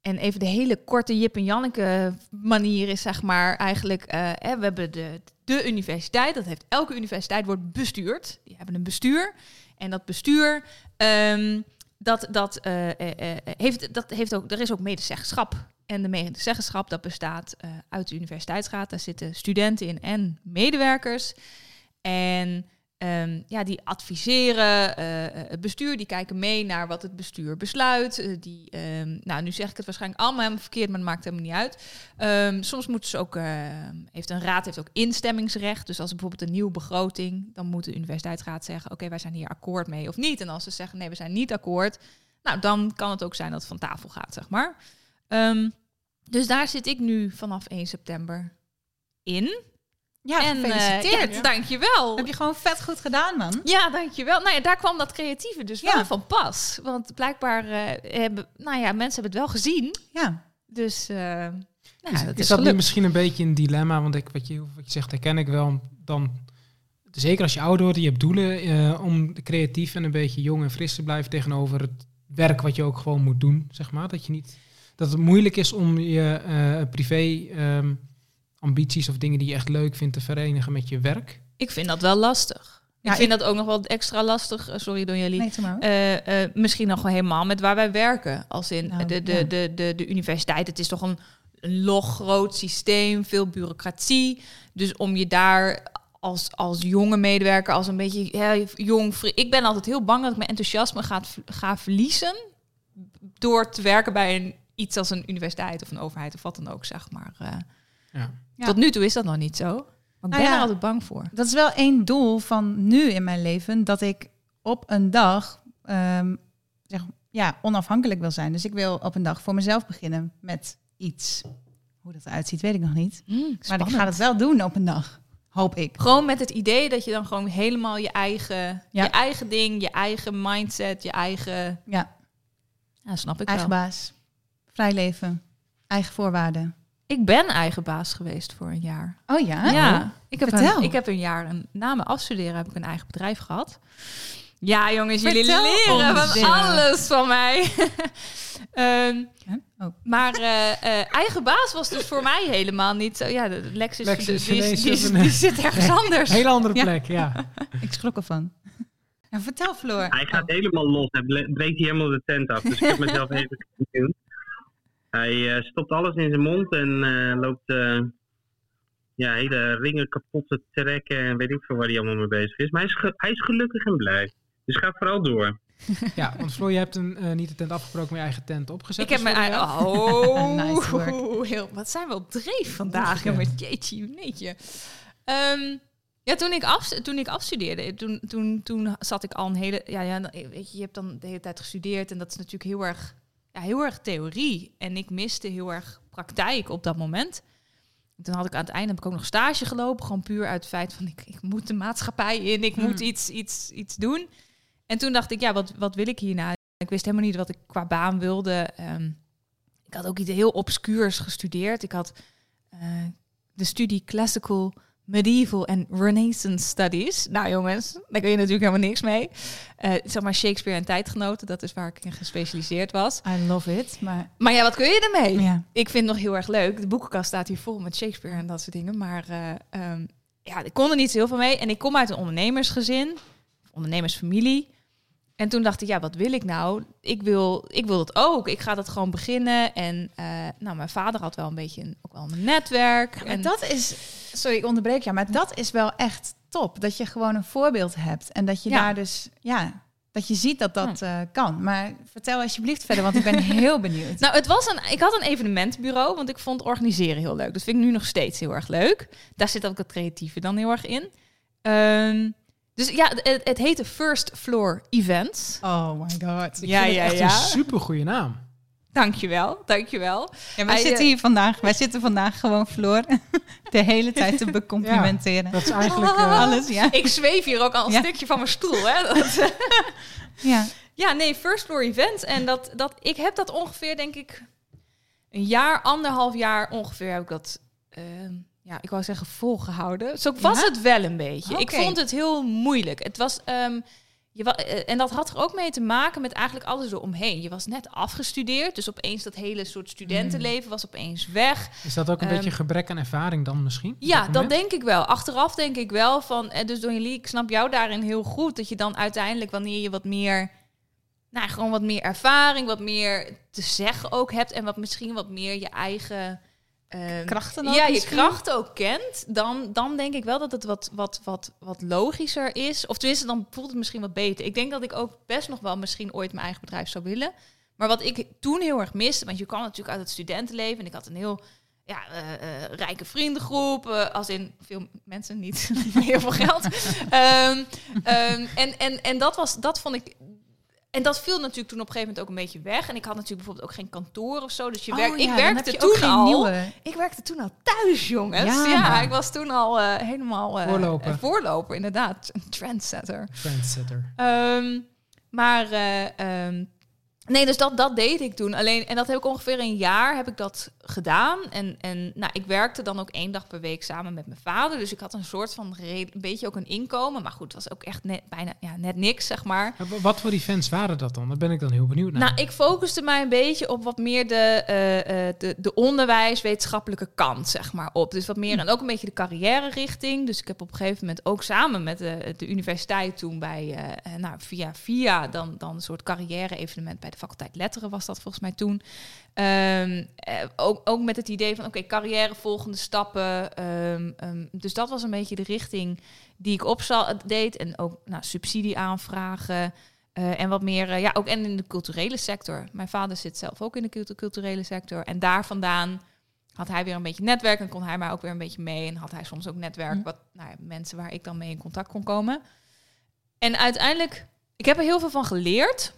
en even de hele korte Jip en Janneke manier is zeg maar eigenlijk... eh, we hebben de, de universiteit, dat heeft elke universiteit wordt bestuurd. Die hebben een bestuur. En dat bestuur, ehm, dat, dat, eh, eh, heeft, dat heeft ook, er is ook medezeggenschap. En de medezeggenschap dat bestaat uit de universiteitsraad. Daar zitten studenten in en medewerkers. En ehm, ja, die adviseren eh, eh, het bestuur, die kijken mee naar wat het bestuur besluit. Eh, die, ehm, nou, nu zeg ik het waarschijnlijk allemaal helemaal verkeerd, maar dat maakt helemaal niet uit. Ehm, soms moeten ze ook, heeft een raad heeft ook instemmingsrecht. Dus als er bijvoorbeeld een nieuwe begroting, dan moet de universiteitsraad zeggen: Oké, wij zijn hier akkoord mee of niet. En als ze zeggen: Nee, we zijn niet akkoord, nou, dan kan het ook zijn dat het van tafel gaat, zeg maar. Dus daar zit ik nu vanaf 1 september in. Ja, en eh, gefeliciteerd. ja, dankjewel. Heb je gewoon vet goed gedaan, man. Ja, dankjewel. Nou ja, daar kwam dat creatieve dus wel Ja. van pas. Want blijkbaar eh, hebben, nou ja, mensen hebben het wel gezien. Ja. Dus, eh nou, is, ja, dat is is dat nu misschien een beetje een dilemma? Want ik, wat, je, wat je zegt, herken ik wel. Dan, zeker als je ouder wordt, je hebt doelen eh, om creatief en een beetje jong en fris te blijven tegenover het werk wat je ook gewoon moet doen, zeg maar. Dat je niet dat het moeilijk is om je eh, privé ehm, ambities of dingen die je echt leuk vindt te verenigen met je werk. Ik vind dat wel lastig. Ja, ik vind dat ook nog wel extra lastig. eh, sorry, don jullie. Nee. Eh, eh, misschien nog wel helemaal met waar wij werken. Als in Nou, de, de, ja. de, de, de universiteit. Het is toch een, een log groot systeem, veel bureaucratie. Dus om je daar als, als jonge medewerker, als een beetje hè, jong... Ik ben altijd heel bang dat ik mijn enthousiasme ga, ga verliezen... door te werken bij een, iets als een universiteit of een overheid of wat dan ook, zeg maar. Eh, Ja. Tot nu toe is dat nog niet zo. Maar ik Nou ben ja. er altijd bang voor. Dat is wel één doel van nu in mijn leven. Dat ik op een dag ehm, zeg, ja, onafhankelijk wil zijn. Dus ik wil op een dag voor mezelf beginnen met iets. Hoe dat eruit ziet, weet ik nog niet. Mm, Maar ik ga het wel doen op een dag. Hoop ik. Gewoon met het idee dat je dan gewoon helemaal je eigen, Ja. je eigen ding, je eigen mindset, je eigen... Ja, Ja, snap ik eigen wel. baas. Vrij leven. Eigen voorwaarden. Ik ben eigen baas geweest voor een jaar. Oh ja? Ja, ik heb, Vertel. een, ik heb een jaar, een, na mijn afstuderen heb ik een eigen bedrijf gehad. Ja, jongens, jullie Vertel leren van alles van mij. (laughs) Ehm, Huh? Oh. maar eh, eh, eigen baas was dus voor mij helemaal niet zo. Ja, de Lex, is, Lex die, (laughs) zit ergens anders. Hele andere Ja. plek, ja. (laughs) Ik schrok ervan. Nou, vertel Floor. Hij gaat helemaal los. Hij breekt hier helemaal de tent af. Dus ik heb mezelf even. Hij eh, stopt alles in zijn mond en eh, loopt eh, ja, hele ringen kapot te trekken. En weet ik veel waar hij allemaal mee bezig is. Maar hij is, ge- hij is gelukkig en blij. Dus ga vooral door. (laughs) Ja, want Floor, je hebt een, eh, niet de tent afgebroken, maar je eigen tent opgezet. Ik heb mijn eigen... Oh, (laughs) Nice work. (laughs) heel, wat zijn we op dreef vandaag, Ja. jongens. Jeetje, neetje. Ehm, ja, toen ik, af, toen ik afstudeerde, toen, toen, toen zat ik al een hele... Ja, ja, weet je, je hebt dan de hele tijd gestudeerd en dat is natuurlijk heel erg, ja, heel erg theorie. En ik miste heel erg praktijk op dat moment. En toen had ik aan het einde heb ik ook nog stage gelopen, gewoon puur uit het feit van ik, ik moet de maatschappij in, ik moet Hmm. iets, iets, iets doen. En toen dacht ik, ja, wat, wat wil ik hierna? Ik wist helemaal niet wat ik qua baan wilde. Ehm, ik had ook iets heel obscuurs gestudeerd. Ik had eh, de studie Classical, Medieval en Renaissance Studies. Nou jongens, daar kun je natuurlijk helemaal niks mee. Eh, zeg maar Shakespeare en tijdgenoten, dat is waar ik in gespecialiseerd was. I love it. Maar Maar ja, wat kun je ermee? ja. Ik vind het nog heel erg leuk. De boekenkast staat hier vol met Shakespeare en dat soort dingen. Maar eh, ehm, ja, ik kon er niet zo heel veel mee. En ik kom uit een ondernemersgezin, ondernemersfamilie. En toen dacht ik, ja, wat wil ik nou? Ik wil, ik wil dat ook. Ik ga dat gewoon beginnen. En eh, nou, mijn vader had wel een beetje een, ook wel een netwerk. En en dat is, sorry, ik onderbreek jou, maar dat is wel echt top. Dat je gewoon een voorbeeld hebt en dat je Ja. daar dus, ja, dat je ziet dat dat eh, kan. Maar vertel alsjeblieft verder, want ik ben (laughs) heel benieuwd. Nou, het was een, ik had een evenementenbureau, want ik vond organiseren heel leuk. Dat vind ik nu nog steeds heel erg leuk. Daar zit ook het creatieve dan heel erg in. Ehm, dus ja, het, het heette First Floor Events. oh my god. Ik Ja, vind het ja, echt ja. een supergoeie naam. Dankjewel, dankjewel. Ja, wij Hij, zitten eh, hier vandaag, wij zitten vandaag gewoon Floor (laughs) de hele tijd te (laughs) becomplimenteren. Dat is eigenlijk... eh, Alles, ja. Ik zweef hier ook al een Ja. stukje van mijn stoel. Hè? (laughs) Dat, ja. ja, nee, First Floor Events. En dat, dat, ik heb dat ongeveer, denk ik, een jaar, anderhalf jaar ongeveer heb ik dat... ehm, ja, ik wou zeggen volgehouden. Zo was Ja? het wel een beetje. Ik vond het heel moeilijk. Het was... ehm, je wa- eh, en dat had er ook mee te maken met eigenlijk alles eromheen. Je was net afgestudeerd, dus opeens dat hele soort studentenleven was opeens weg. is dat ook een Ehm, beetje gebrek aan ervaring dan misschien? Ja, dat denk ik wel. Achteraf denk ik wel van. En dus Donjelie, ik snap jou daarin heel goed. Dat je dan uiteindelijk, wanneer je wat meer. Nou, gewoon wat meer ervaring, wat meer te zeggen ook hebt. En wat misschien wat meer je eigen. Ehm, Krachten ook Ja, je misschien? krachten ook kent. Dan, dan denk ik wel dat het wat, wat, wat, wat logischer is. Of tenminste, dan voelt het misschien wat beter. Ik denk dat ik ook best nog wel misschien ooit mijn eigen bedrijf zou willen. Maar wat ik toen heel erg miste, want je kwam natuurlijk uit het studentenleven. En ik had een heel ja, eh, eh, rijke vriendengroep, eh, als in veel mensen niet (laughs) heel veel geld. (laughs) Ehm, ehm, en, en, en dat was, dat vond ik. En dat viel natuurlijk toen op een gegeven moment ook een beetje weg. En ik had natuurlijk bijvoorbeeld ook geen kantoor of zo. Dus je Oh werk, ja, ik werkte toen al. nieuwe. Ik werkte toen al thuis, jongens. Ja, Ja, ik was toen al eh, helemaal eh, Voorloper. eh, voorloper, inderdaad. Een trendsetter. Trendsetter. Ehm, maar eh, ehm, nee, dus dat, dat deed ik toen. Alleen, en dat heb ik ongeveer een jaar heb ik dat gedaan. En, en nou, ik werkte dan ook één dag per week samen met mijn vader. Dus ik had een soort van een beetje ook een inkomen. Maar goed, het was ook echt net, bijna ja, net niks, zeg maar. Maar wa- Wat voor events waren dat dan? Daar ben ik dan heel benieuwd naar. Nou, ik focuste mij een beetje op wat meer de, eh, de, de onderwijs-wetenschappelijke kant, zeg maar, op. Dus wat meer en ook een beetje de carrière-richting. Dus ik heb op een gegeven moment ook samen met de, de universiteit toen bij, eh, nou, via via dan, dan een soort carrière-evenement bij de faculteit Letteren was dat volgens mij toen. Ehm, eh, ook, ook met het idee van, oké, carrière, volgende stappen. Ehm, ehm, dus dat was een beetje de richting die ik op zal, deed. En ook nou, subsidie aanvragen. Eh, en wat meer, eh, ja, ook en in de culturele sector. Mijn vader zit zelf ook in de cultu- culturele sector. En daar vandaan had hij weer een beetje netwerk en kon hij mij ook weer een beetje mee. En had hij soms ook netwerk, Hm. wat nou ja, mensen waar ik dan mee in contact kon komen. En uiteindelijk, ik heb er heel veel van geleerd.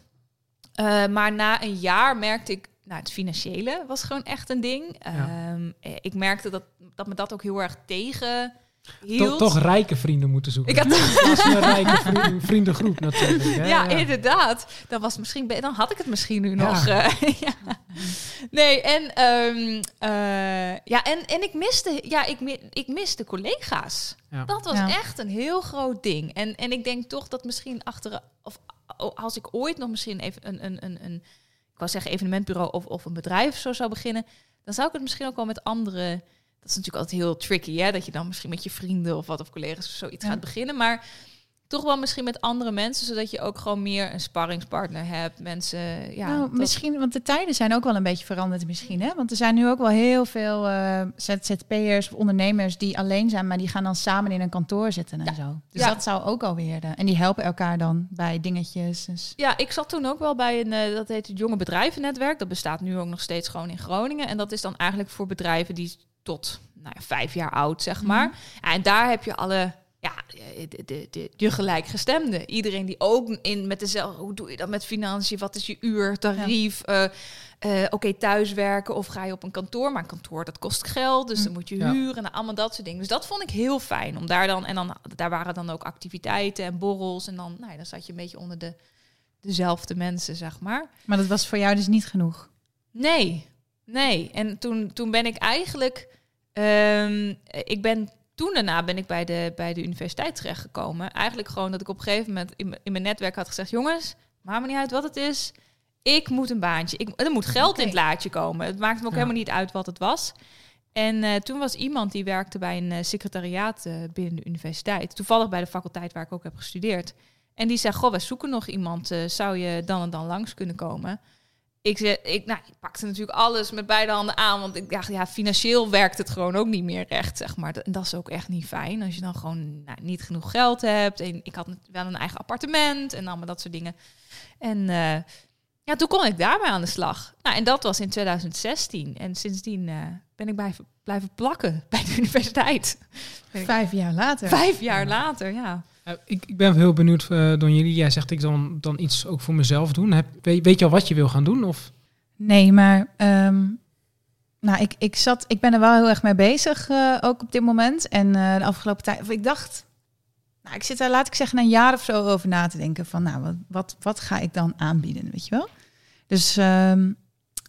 Eh, maar na een jaar merkte ik, nou, het financiële was gewoon echt een ding. Ehm, eh, ik merkte dat, dat me dat ook heel erg tegen To- hield. toch rijke vrienden moeten zoeken. Ik had van een rijke vri- vriendengroep natuurlijk. hè? ja, inderdaad. Dat was misschien dan had ik het misschien nu Ja. nog. eh, (laughs) ja. Nee, en, ehm, eh, ja, en, en ik miste, ja, ik, ik miste collega's. Ja. Dat was Ja. echt een heel groot ding. En, en ik denk toch dat misschien achter, of als ik ooit nog misschien even een, een, een, een ik wou zeggen evenementbureau of, of een bedrijf zo zou beginnen, dan zou ik het misschien ook wel met andere. Dat is natuurlijk altijd heel tricky, hè? Dat je dan misschien met je vrienden of wat of collega's of zoiets Ja. gaat beginnen. Maar toch wel misschien met andere mensen, zodat je ook gewoon meer een sparringspartner hebt. Mensen, ja. nou, misschien, want de tijden zijn ook wel een beetje veranderd misschien, hè? Want er zijn nu ook wel heel veel eh, ZZP'ers of ondernemers die alleen zijn, maar die gaan dan samen in een kantoor zitten en zo. Dus Ja. dat zou ook alweer... De, en die helpen elkaar dan bij dingetjes. Dus. Ja, ik zat toen ook wel bij een, eh, dat heet het Jonge Bedrijvennetwerk. Dat bestaat nu ook nog steeds gewoon in Groningen. En dat is dan eigenlijk voor bedrijven die tot nou ja, vijf jaar oud, zeg maar. Ja, en daar heb je alle, ja, de, de, de, je gelijkgestemden. Iedereen die ook in met dezelfde, hoe doe je dat met financiën? Wat is je uurtarief? Eh, eh, Oké, thuiswerken of ga je op een kantoor? Maar een kantoor, dat kost geld, dus dan moet je Ja. huren en allemaal dat soort dingen. Dus dat vond ik heel fijn om daar dan, en dan, daar waren dan ook activiteiten en borrels. En dan, nou ja, dan zat je een beetje onder de, dezelfde mensen, zeg maar. Maar dat was voor jou dus niet genoeg. Nee, nee. En toen, toen ben ik eigenlijk... ehm, ik ben... Toen daarna ben ik bij de, bij de universiteit terechtgekomen. Eigenlijk gewoon dat ik op een gegeven moment in, mijn- in mijn netwerk had gezegd... jongens, maakt me niet uit wat het is. Ik moet een baantje. Ik, er moet geld in het laadje komen. Het maakt me ook Ja. helemaal niet uit wat het was. En eh, toen was iemand die werkte bij een eh, secretariaat eh, binnen de universiteit. Toevallig bij de faculteit waar ik ook heb gestudeerd. En die zei, goh, we zoeken nog iemand. zou je dan en dan langs kunnen komen? Ik, zei, ik, nou, ik pakte natuurlijk alles met beide handen aan. Want ik dacht, ja, financieel werkt het gewoon ook niet meer recht, zeg maar. En dat is ook echt niet fijn. Als je dan gewoon nou, niet genoeg geld hebt. En ik had wel een eigen appartement en allemaal dat soort dingen. En eh, ja, toen kon ik daarmee aan de slag. Nou, en dat was in 2016. En sindsdien eh, ben ik blijven, blijven plakken (laughs) bij de universiteit. Vijf jaar later. Vijf jaar later, ja. Eh, ik, ik ben heel benieuwd, uh, Don jullie. Jij zegt ik dan, dan iets ook voor mezelf doen. Heb, weet, je al wat je wil gaan doen? Of? Nee, maar ehm, nou, ik, ik, zat, ik ben er wel heel erg mee bezig, uh, ook op dit moment. En de afgelopen tijd, ik dacht, nou, ik zit daar, laat ik zeggen, een jaar of zo over na te denken. Van, nou, wat, wat, wat ga ik dan aanbieden, weet je wel? Dus, um,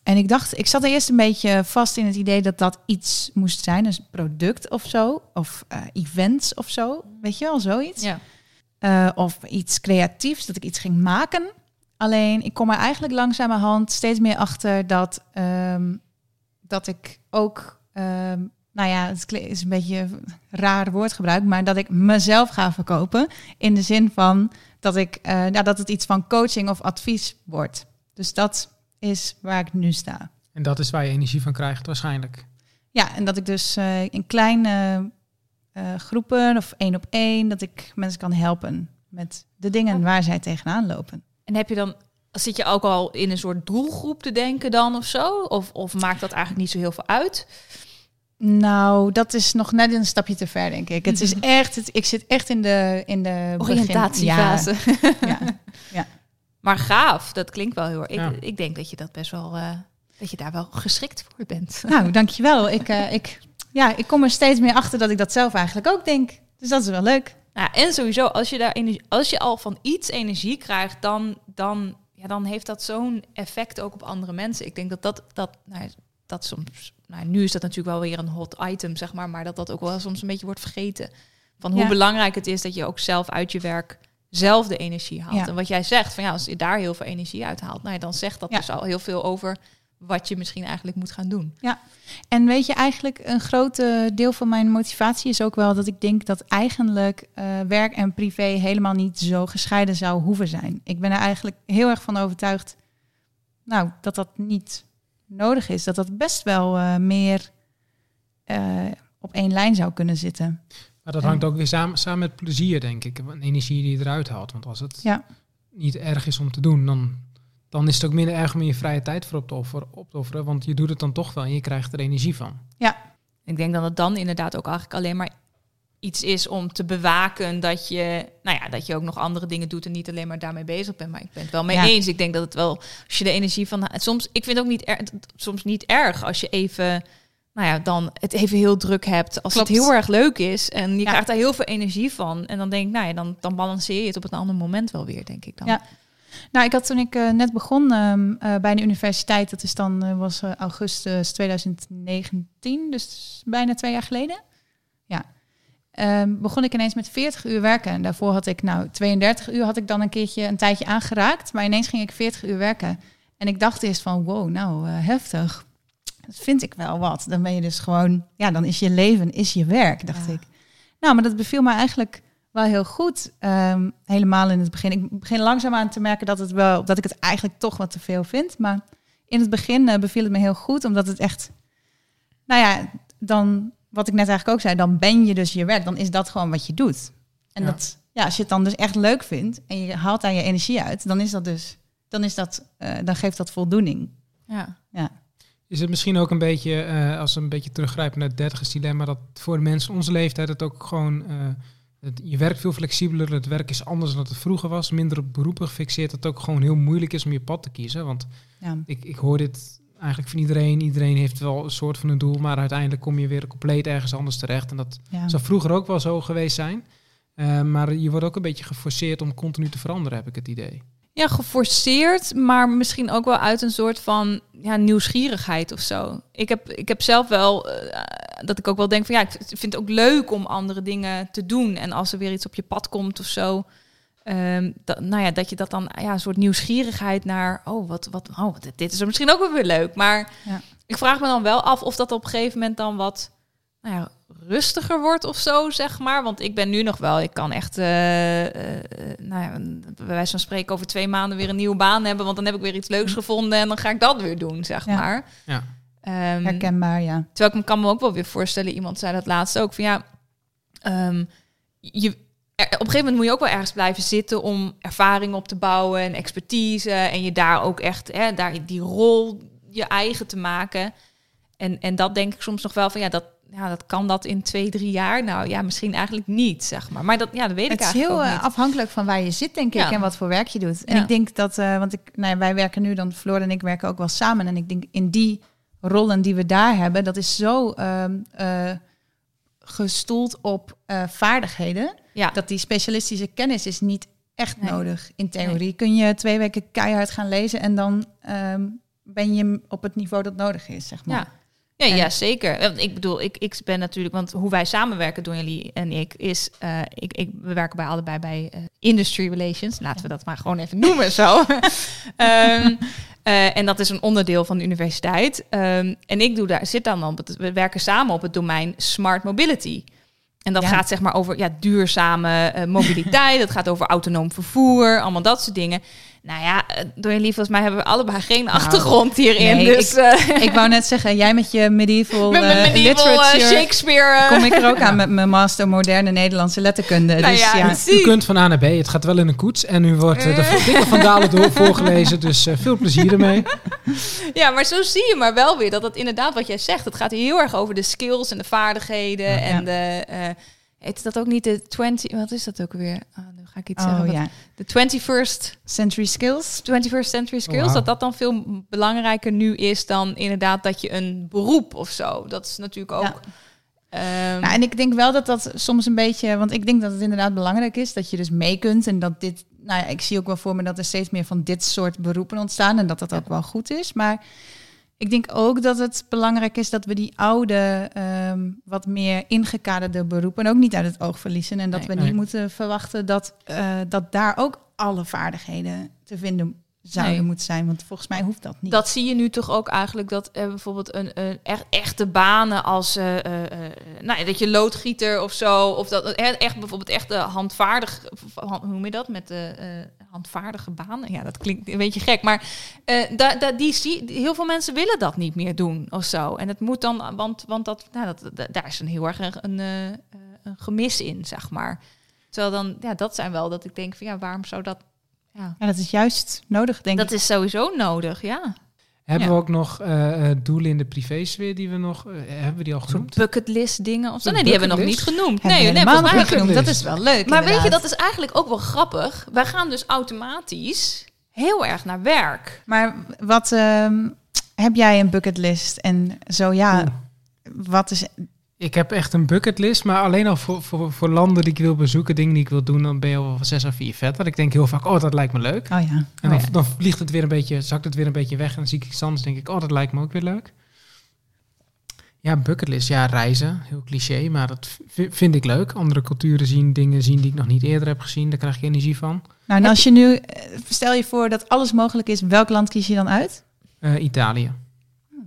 en ik dacht, ik zat er eerst een beetje vast in het idee dat dat iets moest zijn, een product of zo, of uh, events of zo, weet je wel, zoiets. Ja. Uh, of iets creatiefs, dat ik iets ging maken. Alleen, ik kom er eigenlijk langzamerhand steeds meer achter dat, um, dat ik ook, um, nou ja, het is een beetje een raar woordgebruik, maar dat ik mezelf ga verkopen in de zin van dat ik, uh, nou, dat het iets van coaching of advies wordt. Dus dat is waar ik nu sta. En dat is waar je energie van krijgt waarschijnlijk. Ja, en dat ik dus uh, in kleine uh, groepen of één op één, dat ik mensen kan helpen met de dingen waar zij tegenaan lopen. En heb je dan, zit je ook al in een soort doelgroep te denken dan of zo? Of, of maakt dat eigenlijk niet zo heel veel uit? Nou, dat is nog net een stapje te ver, denk ik. Het is (laughs) echt, het, ik zit echt in de, in de oriëntatiefase. Ja. (laughs) ja. ja. Maar gaaf, dat klinkt wel heel erg. Ja. Ik, ik denk dat je dat best wel, uh, dat je daar wel geschikt voor bent. (laughs) Nou, dankjewel. ik, uh, ik, ja, ik kom er steeds meer achter dat ik dat zelf eigenlijk ook denk. Dus dat is wel leuk. Nou, en sowieso, als je, daar energie, als je al van iets energie krijgt, dan, dan, ja, dan heeft dat zo'n effect ook op andere mensen. Ik denk dat dat, dat, nou, dat soms, nou, nu is dat natuurlijk wel weer een hot item, zeg maar, maar dat dat ook wel soms een beetje wordt vergeten. Van hoe ja. belangrijk het is dat je ook zelf uit je werk zelf de energie haalt. Ja. En wat jij zegt, van ja, als je daar heel veel energie uit haalt, nou ja, dan zegt dat ja. dus al heel veel over wat je misschien eigenlijk moet gaan doen. Ja, en weet je, eigenlijk een groot deel van mijn motivatie is ook wel dat ik denk dat eigenlijk uh, werk en privé helemaal niet zo gescheiden zou hoeven zijn. Ik ben er eigenlijk heel erg van overtuigd, nou, dat dat niet nodig is. Dat dat best wel uh, meer uh, op één lijn zou kunnen zitten. Maar dat hangt ook weer samen, samen met plezier, denk ik. En energie die je eruit haalt. Want als het ja. niet erg is om te doen, dan, dan is het ook minder erg om je vrije tijd voor op te, offeren, op te offeren. Want je doet het dan toch wel en je krijgt er energie van. Ja. Ik denk dat het dan inderdaad ook eigenlijk alleen maar iets is om te bewaken dat je, nou ja, dat je ook nog andere dingen doet en niet alleen maar daarmee bezig bent. Maar ik ben het wel mee ja. eens. Ik denk dat het wel, als je de energie van, soms, ik vind het ook niet, er, soms niet erg als je even nou ja, dan het even heel druk hebt. Als Klopt. het heel erg leuk is en je ja. krijgt daar heel veel energie van. En dan denk ik, nou ja, dan, dan balanceer je het op een ander moment wel weer, denk ik dan. Ja. Nou, ik had toen ik uh, net begon um, uh, bij de universiteit, dat is dan uh, was augustus 2019, dus bijna twee jaar geleden. Ja. Um, begon ik ineens met 40 uur werken. En daarvoor had ik, nou, 32 uur had ik dan een keertje een tijdje aangeraakt. Maar ineens ging ik 40 uur werken. En ik dacht eerst van, wow, nou, heftig. Dat vind ik wel wat. Dan ben je dus gewoon, ja, dan is je leven, is je werk, dacht ja. ik. Nou, maar dat beviel me eigenlijk wel heel goed. Um, helemaal in het begin. Ik begin langzaamaan te merken dat, het wel, dat ik het eigenlijk toch wat te veel vind. Maar in het begin uh, beviel het me heel goed, omdat het echt, nou ja, dan, wat ik net eigenlijk ook zei, dan ben je dus je werk. Dan is dat gewoon wat je doet. En ja. dat, ja, als je het dan dus echt leuk vindt en je haalt daar je energie uit, dan is dat dus, dan is dat, uh, dan geeft dat voldoening. Ja. Ja. Is het misschien ook een beetje, uh, als we een beetje teruggrijpen naar het dertigersdilemma, dat voor de mensen onze leeftijd het ook gewoon, uh, het, je werkt veel flexibeler, het werk is anders dan het vroeger was, minder op beroepen gefixeerd, dat het ook gewoon heel moeilijk is om je pad te kiezen. Want ja. ik, ik hoor dit eigenlijk van iedereen, iedereen heeft wel een soort van een doel, maar uiteindelijk kom je weer compleet ergens anders terecht. En dat ja. zou vroeger ook wel zo geweest zijn. Uh, maar je wordt ook een beetje geforceerd om continu te veranderen, heb ik het idee. Ja, geforceerd, maar misschien ook wel uit een soort van ja, nieuwsgierigheid of zo. Ik heb, ik heb zelf wel uh, dat ik ook wel denk van ja, ik vind het ook leuk om andere dingen te doen. En als er weer iets op je pad komt of zo, um, dat, nou ja, dat je dat dan ja, een soort nieuwsgierigheid naar oh, wat, wat, oh, dit, dit is er misschien ook wel weer leuk. Maar ja. Ik vraag me dan wel af of dat op een gegeven moment dan wat nou ja, rustiger wordt of zo, zeg maar. Want ik ben nu nog wel, ik kan echt, eh, eh, nou ja, bij wijze van spreken over twee maanden weer een nieuwe baan hebben. Want dan heb ik weer iets leuks gevonden en dan ga ik dat weer doen, zeg Ja. maar. Ja. Ehm, Herkenbaar, ja. Terwijl ik me kan me ook wel weer voorstellen, iemand zei dat laatst ook, van ja, ehm, je, er- op een gegeven moment moet je ook wel ergens blijven zitten om ervaring op te bouwen en expertise en je daar ook echt, hè, daar die rol je eigen te maken. En, en dat denk ik soms nog wel van ja, dat, ja, dat kan dat in twee, drie jaar. Nou ja, misschien eigenlijk niet, zeg maar. Maar dat, ja, dat weet ik Het is eigenlijk heel eh, afhankelijk van waar je zit, denk ik, Ja. en wat voor werk je doet. En Ja. ik denk dat, eh, want ik, nou ja, wij werken nu dan, Floor en ik werken ook wel samen. En ik denk in die rollen die we daar hebben, dat is zo ehm, eh, gestoeld op eh, vaardigheden. Ja. Dat die specialistische kennis is niet echt Nee. nodig. In theorie kun je twee weken keihard gaan lezen en dan ehm, ben je op het niveau dat nodig is, zeg maar. Ja. Ja, En- ja, zeker. Want Ik bedoel, ik, ik ben natuurlijk, want hoe wij samenwerken, doen jullie en ik, is, eh, ik, ik, we werken bij allebei bij eh, industry relations. Laten we dat maar gewoon even noemen zo. (laughs) Ehm, eh, en dat is een onderdeel van de universiteit. Ehm, en ik doe daar, zit dan op het, we werken samen op het domein smart mobility. En dat Ja. gaat zeg maar over ja, duurzame eh, mobiliteit. Het gaat over autonoom vervoer, allemaal dat soort dingen. Nou ja, eh, door je lief, volgens mij hebben we allebei geen achtergrond hierin. nee, dus, eh, Ik wou net zeggen, jij met je medieval, met mijn eh, medieval literature... Shakespeare. kom ik er ook aan met mijn master moderne Nederlandse letterkunde. Nou dus ja, ja. U kunt van A naar B. Het gaat wel in een koets. En u wordt de dikke van Dalen door voorgelezen. Dus eh, veel plezier ermee. (laughs) Ja, maar zo zie je maar wel weer dat het inderdaad wat jij zegt. Het gaat heel erg over de skills en de vaardigheden. En Ja. de. Heet dat ook niet de 20. Wat is dat ook weer? Ah, nu ga ik iets oh zeggen. ja, De 21st, century skills. 21st century skills. Dat dat dan veel belangrijker nu is dan inderdaad dat je een beroep of zo. Dat is natuurlijk ook. Ja. ehm, Nou, en ik denk wel dat dat soms een beetje, want ik denk dat het inderdaad belangrijk is dat je dus mee kunt en dat dit, nou ja, ik zie ook wel voor me dat er steeds meer van dit soort beroepen ontstaan en dat dat ook wel goed is. Maar ik denk ook dat het belangrijk is dat we die oude, ehm, wat meer ingekaderde beroepen ook niet uit het oog verliezen en dat Nee. we niet moeten verwachten dat, eh, dat daar ook alle vaardigheden te vinden zouden Nee. moeten zijn, want volgens mij hoeft dat niet. Dat zie je nu toch ook eigenlijk dat eh, bijvoorbeeld een, een echt, echte banen als eh, nou, dat je loodgieter of zo, of dat echt bijvoorbeeld echt de handvaardig, hand- hoe noem je dat met de handvaardige banen? Ja, dat klinkt een beetje gek, maar eh, da, da, die zie, heel veel mensen willen dat niet meer doen of zo. En het moet dan, want, want dat, nou, dat, da- daar is een heel erg een, een, eh, eh, een gemis in, zeg maar. Terwijl dan, ja, dat zijn wel dat ik denk van ja, waarom zou dat? Ja, ja, dat is juist nodig, denk dat ik. is sowieso nodig, ja. Hebben Ja. we ook nog eh, eh, doelen in de privésfeer die we nog... eh, hebben we die al genoemd? bucketlist dingen of zo. Zo'n Nee, die hebben we nog niet genoemd. Hebben Nee, we nee, helemaal volgens mij nog niet bucketlist. genoemd. Dat is wel leuk. Maar weet je, dat is eigenlijk ook wel grappig. Wij gaan dus automatisch heel erg naar werk. Maar wat ehm, heb jij een bucketlist? En zo ja, Oeh. wat is. Ik heb echt een bucketlist, maar alleen al voor, voor, voor landen die ik wil bezoeken, dingen die ik wil doen, dan ben je al van zes à vier verder. Ik denk heel vaak, oh, dat lijkt me leuk. Oh ja. En Oh, dan, ja. dan vliegt het weer een beetje, zakt het weer een beetje weg en dan zie ik iets anders, denk ik, oh, dat lijkt me ook weer leuk. Ja, bucketlist, ja, reizen, heel cliché, maar dat vind ik leuk. Andere culturen zien, dingen zien die ik nog niet eerder heb gezien, daar krijg ik energie van. Nou, en als je nu, eh, stel je voor dat alles mogelijk is, welk land kies je dan uit? Eh, Italië.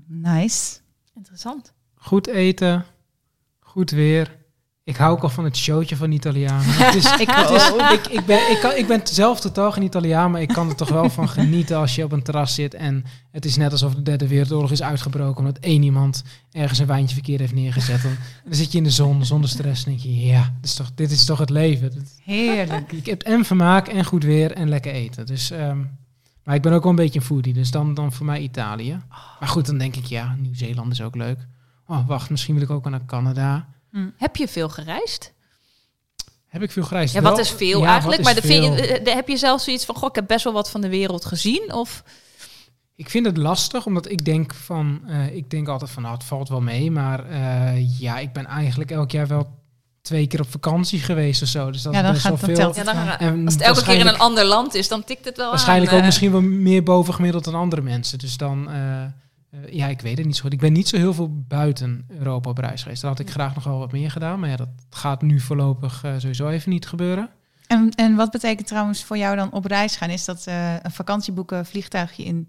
Nice. Interessant. Goed eten, goed weer. Ik hou ook al van het showtje van de Italianen. Het is, (laughs) Ik het is, ik, ik, ben, ik, kan, ik ben zelf totaal geen Italiaan, maar ik kan er toch wel van (laughs) genieten als je op een terras zit. En het is net alsof de derde wereldoorlog is uitgebroken omdat één iemand ergens een wijntje verkeerd heeft neergezet. En dan zit je in de zon zonder stress en denk je, ja, dit is toch, dit is toch het leven. Heerlijk. Ik heb en vermaak en goed weer en lekker eten. Dus, ehm, maar ik ben ook wel een beetje een foodie, dus dan, dan voor mij Italië. Maar goed, dan denk ik, ja, Nieuw-Zeeland is ook leuk. Oh, wacht, misschien wil ik ook naar Canada. Heb je veel gereisd? Heb ik veel gereisd? Ja, wat is veel ja, eigenlijk? Maar is de, vind je, veel? eh, de- heb je zelf zoiets van, goh, ik heb best wel wat van de wereld gezien? Of Ik vind het lastig, omdat ik denk van, eh, ik denk altijd van, nou, het valt wel mee, maar eh, ja, ik ben eigenlijk elk jaar wel twee keer op vakantie geweest of zo. Dus dat Ja, is dan best gaat- veel. telt ja, het dan, wel. En als het elke keer in een ander land is, dan tikt het wel Waarschijnlijk aan. ook eh. misschien wel meer bovengemiddeld dan andere mensen. Dus dan, eh, ja, ik weet het niet zo goed. Ik ben niet zo heel veel buiten Europa op reis geweest. Daar had ik graag nog wel wat meer gedaan, maar ja, dat gaat nu voorlopig eh, sowieso even niet gebeuren. En, en wat betekent trouwens voor jou dan op reis gaan? Is dat eh, een vakantie boeken, vliegtuigje in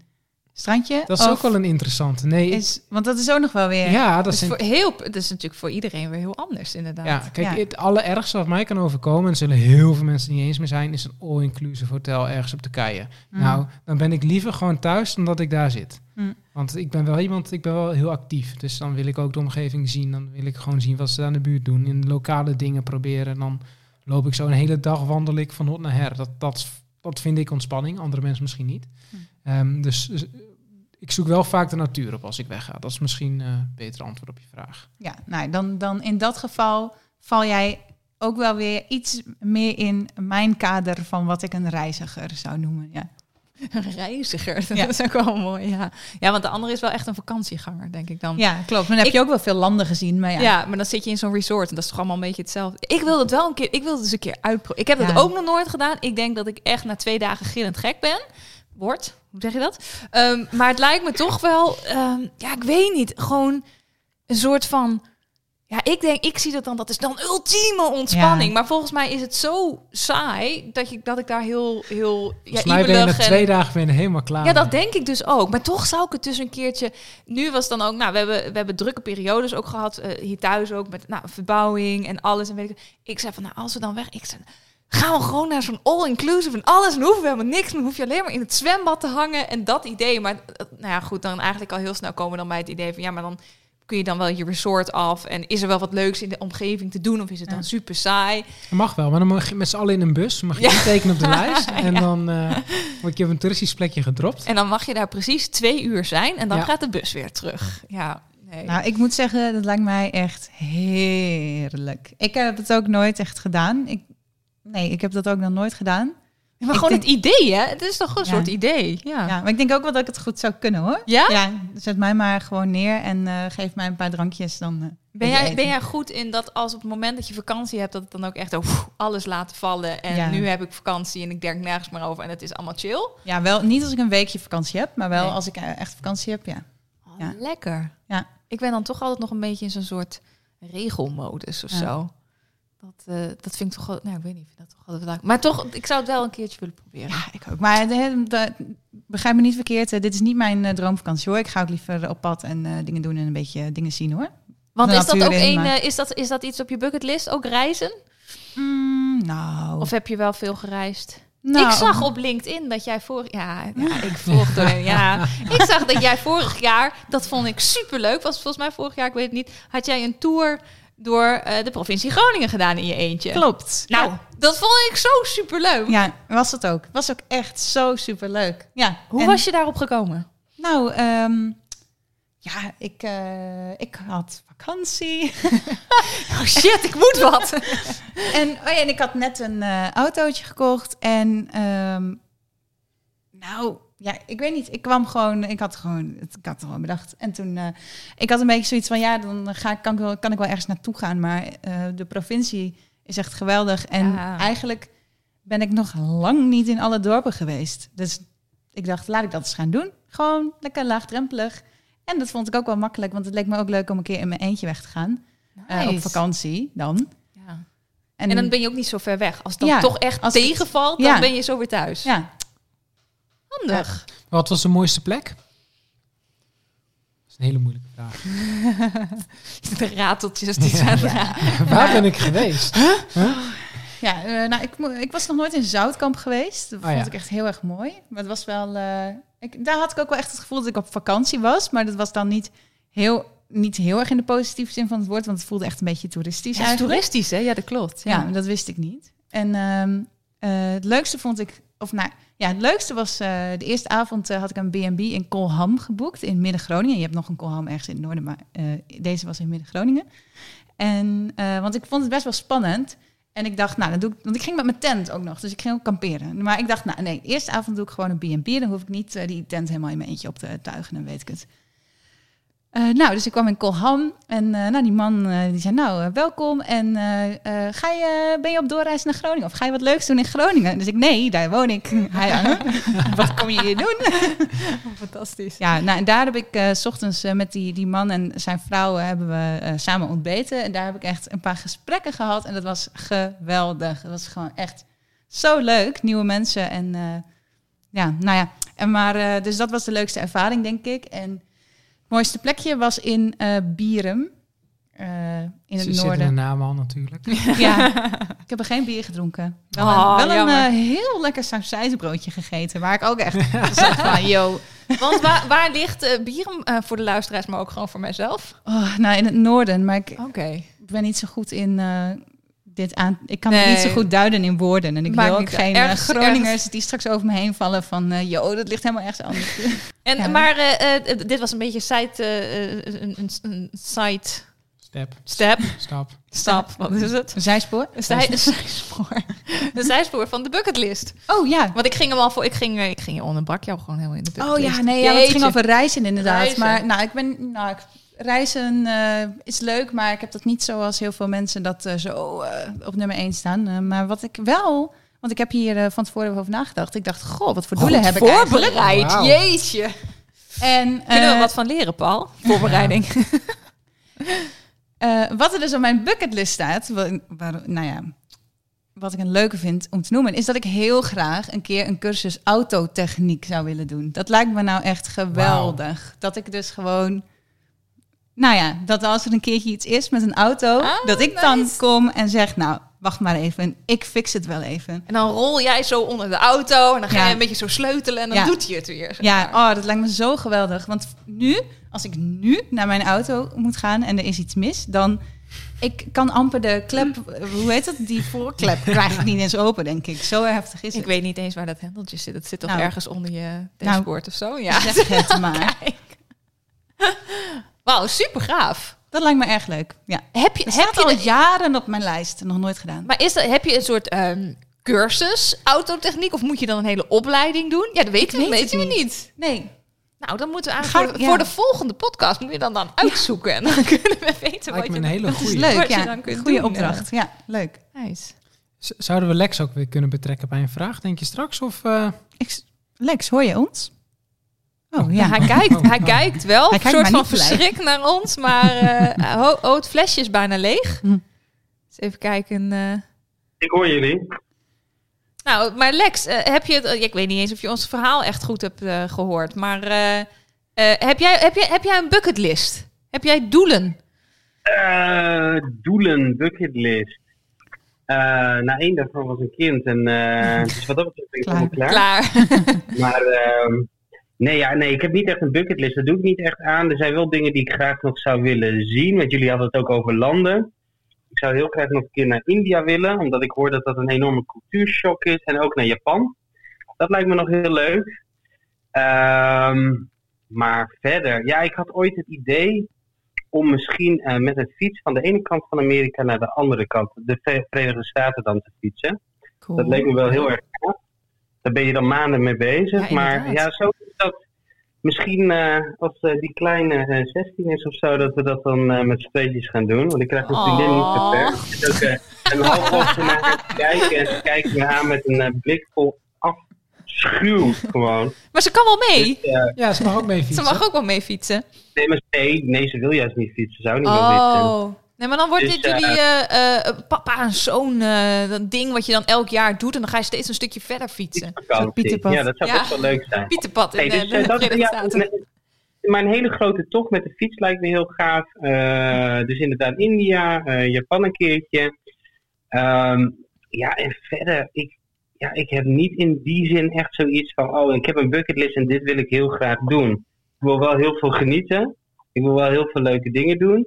strandje? Dat is Of ook wel een interessante. Nee, is, want dat is ook nog wel weer. ja, dat is voor heel, dat is natuurlijk voor iedereen weer heel anders, inderdaad. Ja, kijk, Ja. het allerergste wat mij kan overkomen, en zullen heel veel mensen niet eens mee zijn, is een all-inclusive hotel ergens op de keien. Mm. Nou, dan ben ik liever gewoon thuis dan dat ik daar zit. Mm. Want ik ben wel iemand, ik ben wel heel actief. Dus dan wil ik ook de omgeving zien. Dan wil ik gewoon zien wat ze aan de buurt doen. In lokale dingen proberen. En dan loop ik zo een hele dag wandel ik van hot naar her. Dat, dat, dat vind ik ontspanning. Andere mensen misschien niet. Mm. Ehm, dus ik zoek wel vaak de natuur op als ik wegga. Dat is misschien eh, een beter antwoord op je vraag. Ja, nou, dan, dan in dat geval val jij ook wel weer iets meer in mijn kader van wat ik een reiziger zou noemen. Ja, Een reiziger, (laughs) Ja. dat is ook wel mooi, ja. Ja, want de andere is wel echt een vakantieganger, denk ik dan. ja klopt. Dan heb Ik- je ook wel veel landen gezien. Maar ja, Ja. maar dan zit je in zo'n resort en dat is toch allemaal een beetje hetzelfde. Ik wil het wel een keer, ik wil het eens een keer uitproberen. Ik heb het Ja. ook nog nooit gedaan. Ik denk dat ik echt na twee dagen gillend gek ben. Word, hoe zeg je dat? Ehm, maar het lijkt me toch wel, ehm, ja, ik weet niet, gewoon een soort van... Ja, ik denk, ik zie dat dan, dat is dan ultieme ontspanning. Ja. Maar volgens mij is het zo saai dat, je, dat ik daar heel, heel ja, Volgens mij ben je na twee dagen ben je helemaal klaar ja, dat denk ik dus ook. Maar toch zou ik het dus een keertje... Nu was het dan ook... Nou, we hebben, we hebben drukke periodes ook gehad. eh, hier thuis ook met nou, verbouwing en alles. En weet ik, ik zei van, nou, als we dan weg... Ik zei, gaan we gewoon naar zo'n all-inclusive en alles. En hoeven we helemaal niks. Dan hoef je alleen maar in het zwembad te hangen. En dat idee. Maar eh, nou ja, goed, dan eigenlijk al heel snel komen we dan bij het idee van... Ja, maar dan kun je dan wel je resort af. En is er wel wat leuks in de omgeving te doen? Of is het dan Ja. super saai? Dat mag wel, maar dan mag je met z'n allen in een bus. Dan mag je Ja. intekenen op de (laughs) lijst. En dan eh, word je op een toeristisch plekje gedropt. En dan mag je daar precies twee uur zijn. En dan Ja. gaat de bus weer terug. Ja, nee. Nou, ik moet zeggen, dat lijkt mij echt heerlijk. Ik heb het ook nooit echt gedaan. Ik, nee, ik heb dat ook nog nooit gedaan. Maar Ik gewoon denk- het idee, hè? Het is toch een Ja. soort idee. Ja. Ja, maar ik denk ook wel dat ik het goed zou kunnen hoor. Ja? Ja, zet mij maar gewoon neer en eh, geef mij een paar drankjes. Dan, eh, Ben, jij, ben jij goed in dat als op het moment dat je vakantie hebt, dat het dan ook echt oh, alles laten vallen. En Ja. nu heb ik vakantie en ik denk nergens meer over en het is allemaal chill. Ja, wel niet als ik een weekje vakantie heb, maar wel Nee. als ik eh, echt vakantie heb, ja. Oh, Ja. Lekker. Ja. Ik ben dan toch altijd nog een beetje in zo'n soort regelmodus of zo. Dat, eh, dat vind ik toch wel, nou ik weet niet, ik vind dat toch altijd leuk. Maar toch, ik zou het wel een keertje willen proberen. Ja, ik ook. Maar de, de- begrijp me niet verkeerd, eh, dit is niet mijn eh, droomvakantie hoor. Ik ga ook liever op pad en eh, dingen doen en een beetje dingen zien hoor. Want de is dat ook in, een, eh, is, dat, is dat iets op je bucketlist? Ook reizen? Mm, nou, Of heb je wel veel gereisd? nou, ik zag op LinkedIn dat jij vorig ja, ja ik volg door ja, (laughs) ik zag dat jij vorig jaar dat vond ik superleuk was volgens mij vorig jaar ik weet het niet had jij een tour door eh, de provincie Groningen gedaan in je eentje. Klopt. Nou, dat vond ik zo superleuk. Ja, was het ook. Was ook echt zo superleuk. Ja. Hoe en- was je daarop gekomen? Nou, ehm, ja, ik, eh, ik had vakantie. (laughs) Oh shit, ik moet wat. (laughs) en, oh ja, en ik had net een eh, autootje gekocht. En ehm, nou, ja, ik weet niet. Ik kwam gewoon, ik had gewoon, ik had het gewoon bedacht. En toen, eh, ik had een beetje zoiets van, ja, dan ga, ik- kan, ik wel, kan ik wel ergens naartoe gaan. Maar eh, de provincie is echt geweldig. En Ja. eigenlijk ben ik nog lang niet in alle dorpen geweest. Dus ik dacht, laat ik dat eens gaan doen. Gewoon lekker laagdrempelig. En dat vond ik ook wel makkelijk, want het leek me ook leuk om een keer in mijn eentje weg te gaan. Eh, op vakantie dan. Ja. En dan ben je ook niet zo ver weg. Als het dan Ja, toch echt tegenvalt, dan ben je zo weer thuis. Ja, Handig. Wat was de mooiste plek? Dat is een hele moeilijke vraag. (laughs) De rateltjes die zijn ja. (laughs) Waar ben ik geweest? Ja, eh, nou, ik, mo- ik was nog nooit in Zoutkamp geweest. Dat Oh, vond ja. ik echt heel erg mooi. Maar het was wel... eh, ik, daar had ik ook wel echt het gevoel dat ik op vakantie was. Maar dat was dan niet heel, niet heel erg in de positieve zin van het woord. Want het voelde echt een beetje toeristisch Ja, het is eigenlijk. toeristisch, hè? Ja, dat klopt. Ja, dat wist ik niet. En ehm, eh, het leukste vond ik... Of nou, ja, het leukste was... eh, de eerste avond eh, had ik een B&B in Kolham geboekt. In Midden-Groningen. Je hebt nog een Kolham ergens in het noorden. Maar eh, deze was in Midden-Groningen. En, want ik vond het best wel spannend. En ik dacht, nou, dan doe ik... Want ik ging met mijn tent ook nog. Dus ik ging ook kamperen. Maar ik dacht, nou nee, eerste avond doe ik gewoon een B&B. Dan hoef ik niet die tent helemaal in mijn eentje op te tuigen. Dan weet ik het. Eh, nou, dus ik kwam in Kolham en eh, nou, die man eh, die zei, nou, welkom. En ga je, ben je op doorreis naar Groningen? Of ga je wat leuks doen in Groningen? Dus ik, nee, daar woon ik. (laughs) Hij, "Huh? (laughs) wat kom je hier doen? (laughs) fantastisch. Ja, nou, en daar heb ik s ochtends met die, die man en zijn vrouw hebben we samen ontbeten. En daar heb ik echt een paar gesprekken gehad. En dat was geweldig. Dat was gewoon echt zo leuk. Nieuwe mensen en... ja, nou ja. En maar, dus dat was de leukste ervaring, denk ik. En mooiste plekje was in eh Bierum. eh, in het Ze in de noorden. naam al natuurlijk. (laughs) Ja, (laughs) ik heb er geen bier gedronken. Wel een, Oh, wel een eh, heel lekker sausijzenbroodje gegeten. Waar ik ook echt (laughs) zat van, yo. Want waar, waar ligt eh Bierum eh, voor de luisteraars, maar ook gewoon voor mijzelf? Oh, nou, in het noorden. Maar ik Oké. ben niet zo goed in eh, dit aan... Ik kan het Nee. niet zo goed duiden in woorden. En ik Maakt wil ook geen eh, Ergens- Groningers ergens- die straks over me heen vallen van... eh yo, dat ligt helemaal ergens anders. (laughs) En, Ja. Maar eh, eh, dit was een beetje side, eh, eh, een, een, een side Step, step, stap. stap, wat is het? Een zijspoor? Een, zij, een zijspoor. (laughs) Een zijspoor van de bucketlist. Oh ja. Want ik ging hem al voor, ik ging, ik ging je onderbrak jou gewoon helemaal in de Oh bucketlist. ja, nee, ja, het ging over reizen inderdaad. Reizen. Maar nou, ik ben, nou, ik, reizen eh, is leuk, maar ik heb dat niet zoals heel veel mensen dat eh, zo eh, op nummer 1 staan. Maar wat ik wel, want ik heb hier van tevoren over nagedacht. Ik dacht, goh, wat voor doelen Goed heb ik eigenlijk? voorbereid. Jeetje. En Kunnen we wat van leren, Paul? Voorbereiding. (laughs) wat er dus op mijn bucketlist staat, waar, nou ja, wat ik een leuke vind om te noemen, is dat ik heel graag een keer een cursus autotechniek zou willen doen. Dat lijkt me nou echt geweldig. Dat ik dus gewoon, nou ja, dat als er een keertje iets is met een auto, Ah, dat ik dan kom en zeg, nou, wacht maar even, ik fix het wel even. En dan rol jij zo onder de auto en dan ga Ja. je een beetje zo sleutelen en dan Ja. doet hij het weer. zeg Ja, oh, dat lijkt me zo geweldig. Want nu, als ik nu naar mijn auto moet gaan en er is iets mis, dan ik kan amper de klep, hoe heet dat, die voorklep (laughs) krijg ik niet eens open, denk ik. Zo heftig is Ik het. weet niet eens waar dat hendeltje zit. Het zit toch Nou. ergens onder je Nou. dashboard of zo? Ja. Zeg het (laughs) maar. Kijk. Wauw, super gaaf. Dat lijkt me erg leuk. Ja. Heb je, Het heb je al de- jaren op mijn lijst, nog nooit gedaan. maar is dat, heb je een soort ehm, cursus autotechniek of moet je dan een hele opleiding doen? Ja, dat weten we, weet weten we niet. niet. Nee. Nou, dan moeten we eigenlijk ik- voor, ja. de, voor de volgende podcast moet je dan, dan uitzoeken en dan (laughs) kunnen we weten wat Lijkt je een hele Dat is goeie. leuk, Wat je ja. dan kunt Goede doen, opdracht. Ja, leuk. Nice. Zouden we Lex ook weer kunnen betrekken bij een vraag, denk je straks? Of, eh, Ik, Lex, hoor je ons? Oh Ja, ja. hij, kijkt, Oh, hij oh. kijkt wel, Hij een soort van verschrik naar ons, maar eh ho, oh, het flesje is bijna leeg. Hm. Dus even kijken. eh. Ik hoor jullie. Nou, maar Lex, eh, heb je het, eh, ik weet niet eens of je ons verhaal echt goed hebt eh, gehoord, maar eh, eh, heb, jij, heb, jij, heb jij een bucketlist? Heb jij doelen? Eh, doelen, bucketlist. Eh nou, één daarvan was een kind. En eh, (laughs) dus wat dat betreft ben ik Klaar. helemaal klaar. Klaar. (laughs) Maar ehm, nee, ja, nee, ik heb niet echt een bucketlist. Dat doe ik niet echt aan. Er zijn wel dingen die ik graag nog zou willen zien. Want jullie hadden het ook over landen. Ik zou heel graag nog een keer naar India willen. Omdat ik hoor dat dat een enorme cultuurshock is. En ook naar Japan. Dat lijkt me nog heel leuk. Ehm, maar verder, ja, ik had ooit het idee om misschien eh, met een fiets van de ene kant van Amerika naar de andere kant, de Ve- Verenigde Staten dan te fietsen. Cool. Dat leek me wel heel erg gaaf. Daar ben je dan maanden mee bezig. Ja, maar ja, zo. Misschien eh, als eh, die kleine eh, 16 is of zo, dat we dat dan eh, met speetjes gaan doen. Want ik krijg mijn vriendin niet Oh. ver. Zit ook eh, een naar haar te kijken. En ze kijkt me aan met een eh, blik vol afschuw gewoon. Maar ze kan wel mee. Dus, eh, ja, ze mag ook mee Ze fietsen. mag ook wel mee fietsen. nee, maar nee, nee, ze wil juist niet fietsen. Ze zou niet meer fietsen. Nee, maar dan wordt Dus, dit jullie eh, eh, papa en zoon eh, dat ding wat je dan elk jaar doet en dan ga je steeds een stukje verder fietsen. Pieterpad. Ja, dat zou Ja. best wel leuk zijn. (laughs) Pieterpad in Hey, eh, dus, de eh, dat, maar een hele grote tocht met de fiets lijkt me heel gaaf. Eh, dus inderdaad India, eh, Japan een keertje. Ehm, ja, en verder, ik, ja, ik heb niet in die zin echt zoiets van, oh, ik heb een bucketlist en dit wil ik heel graag doen. Ik wil wel heel veel genieten. Ik wil wel heel veel leuke dingen doen.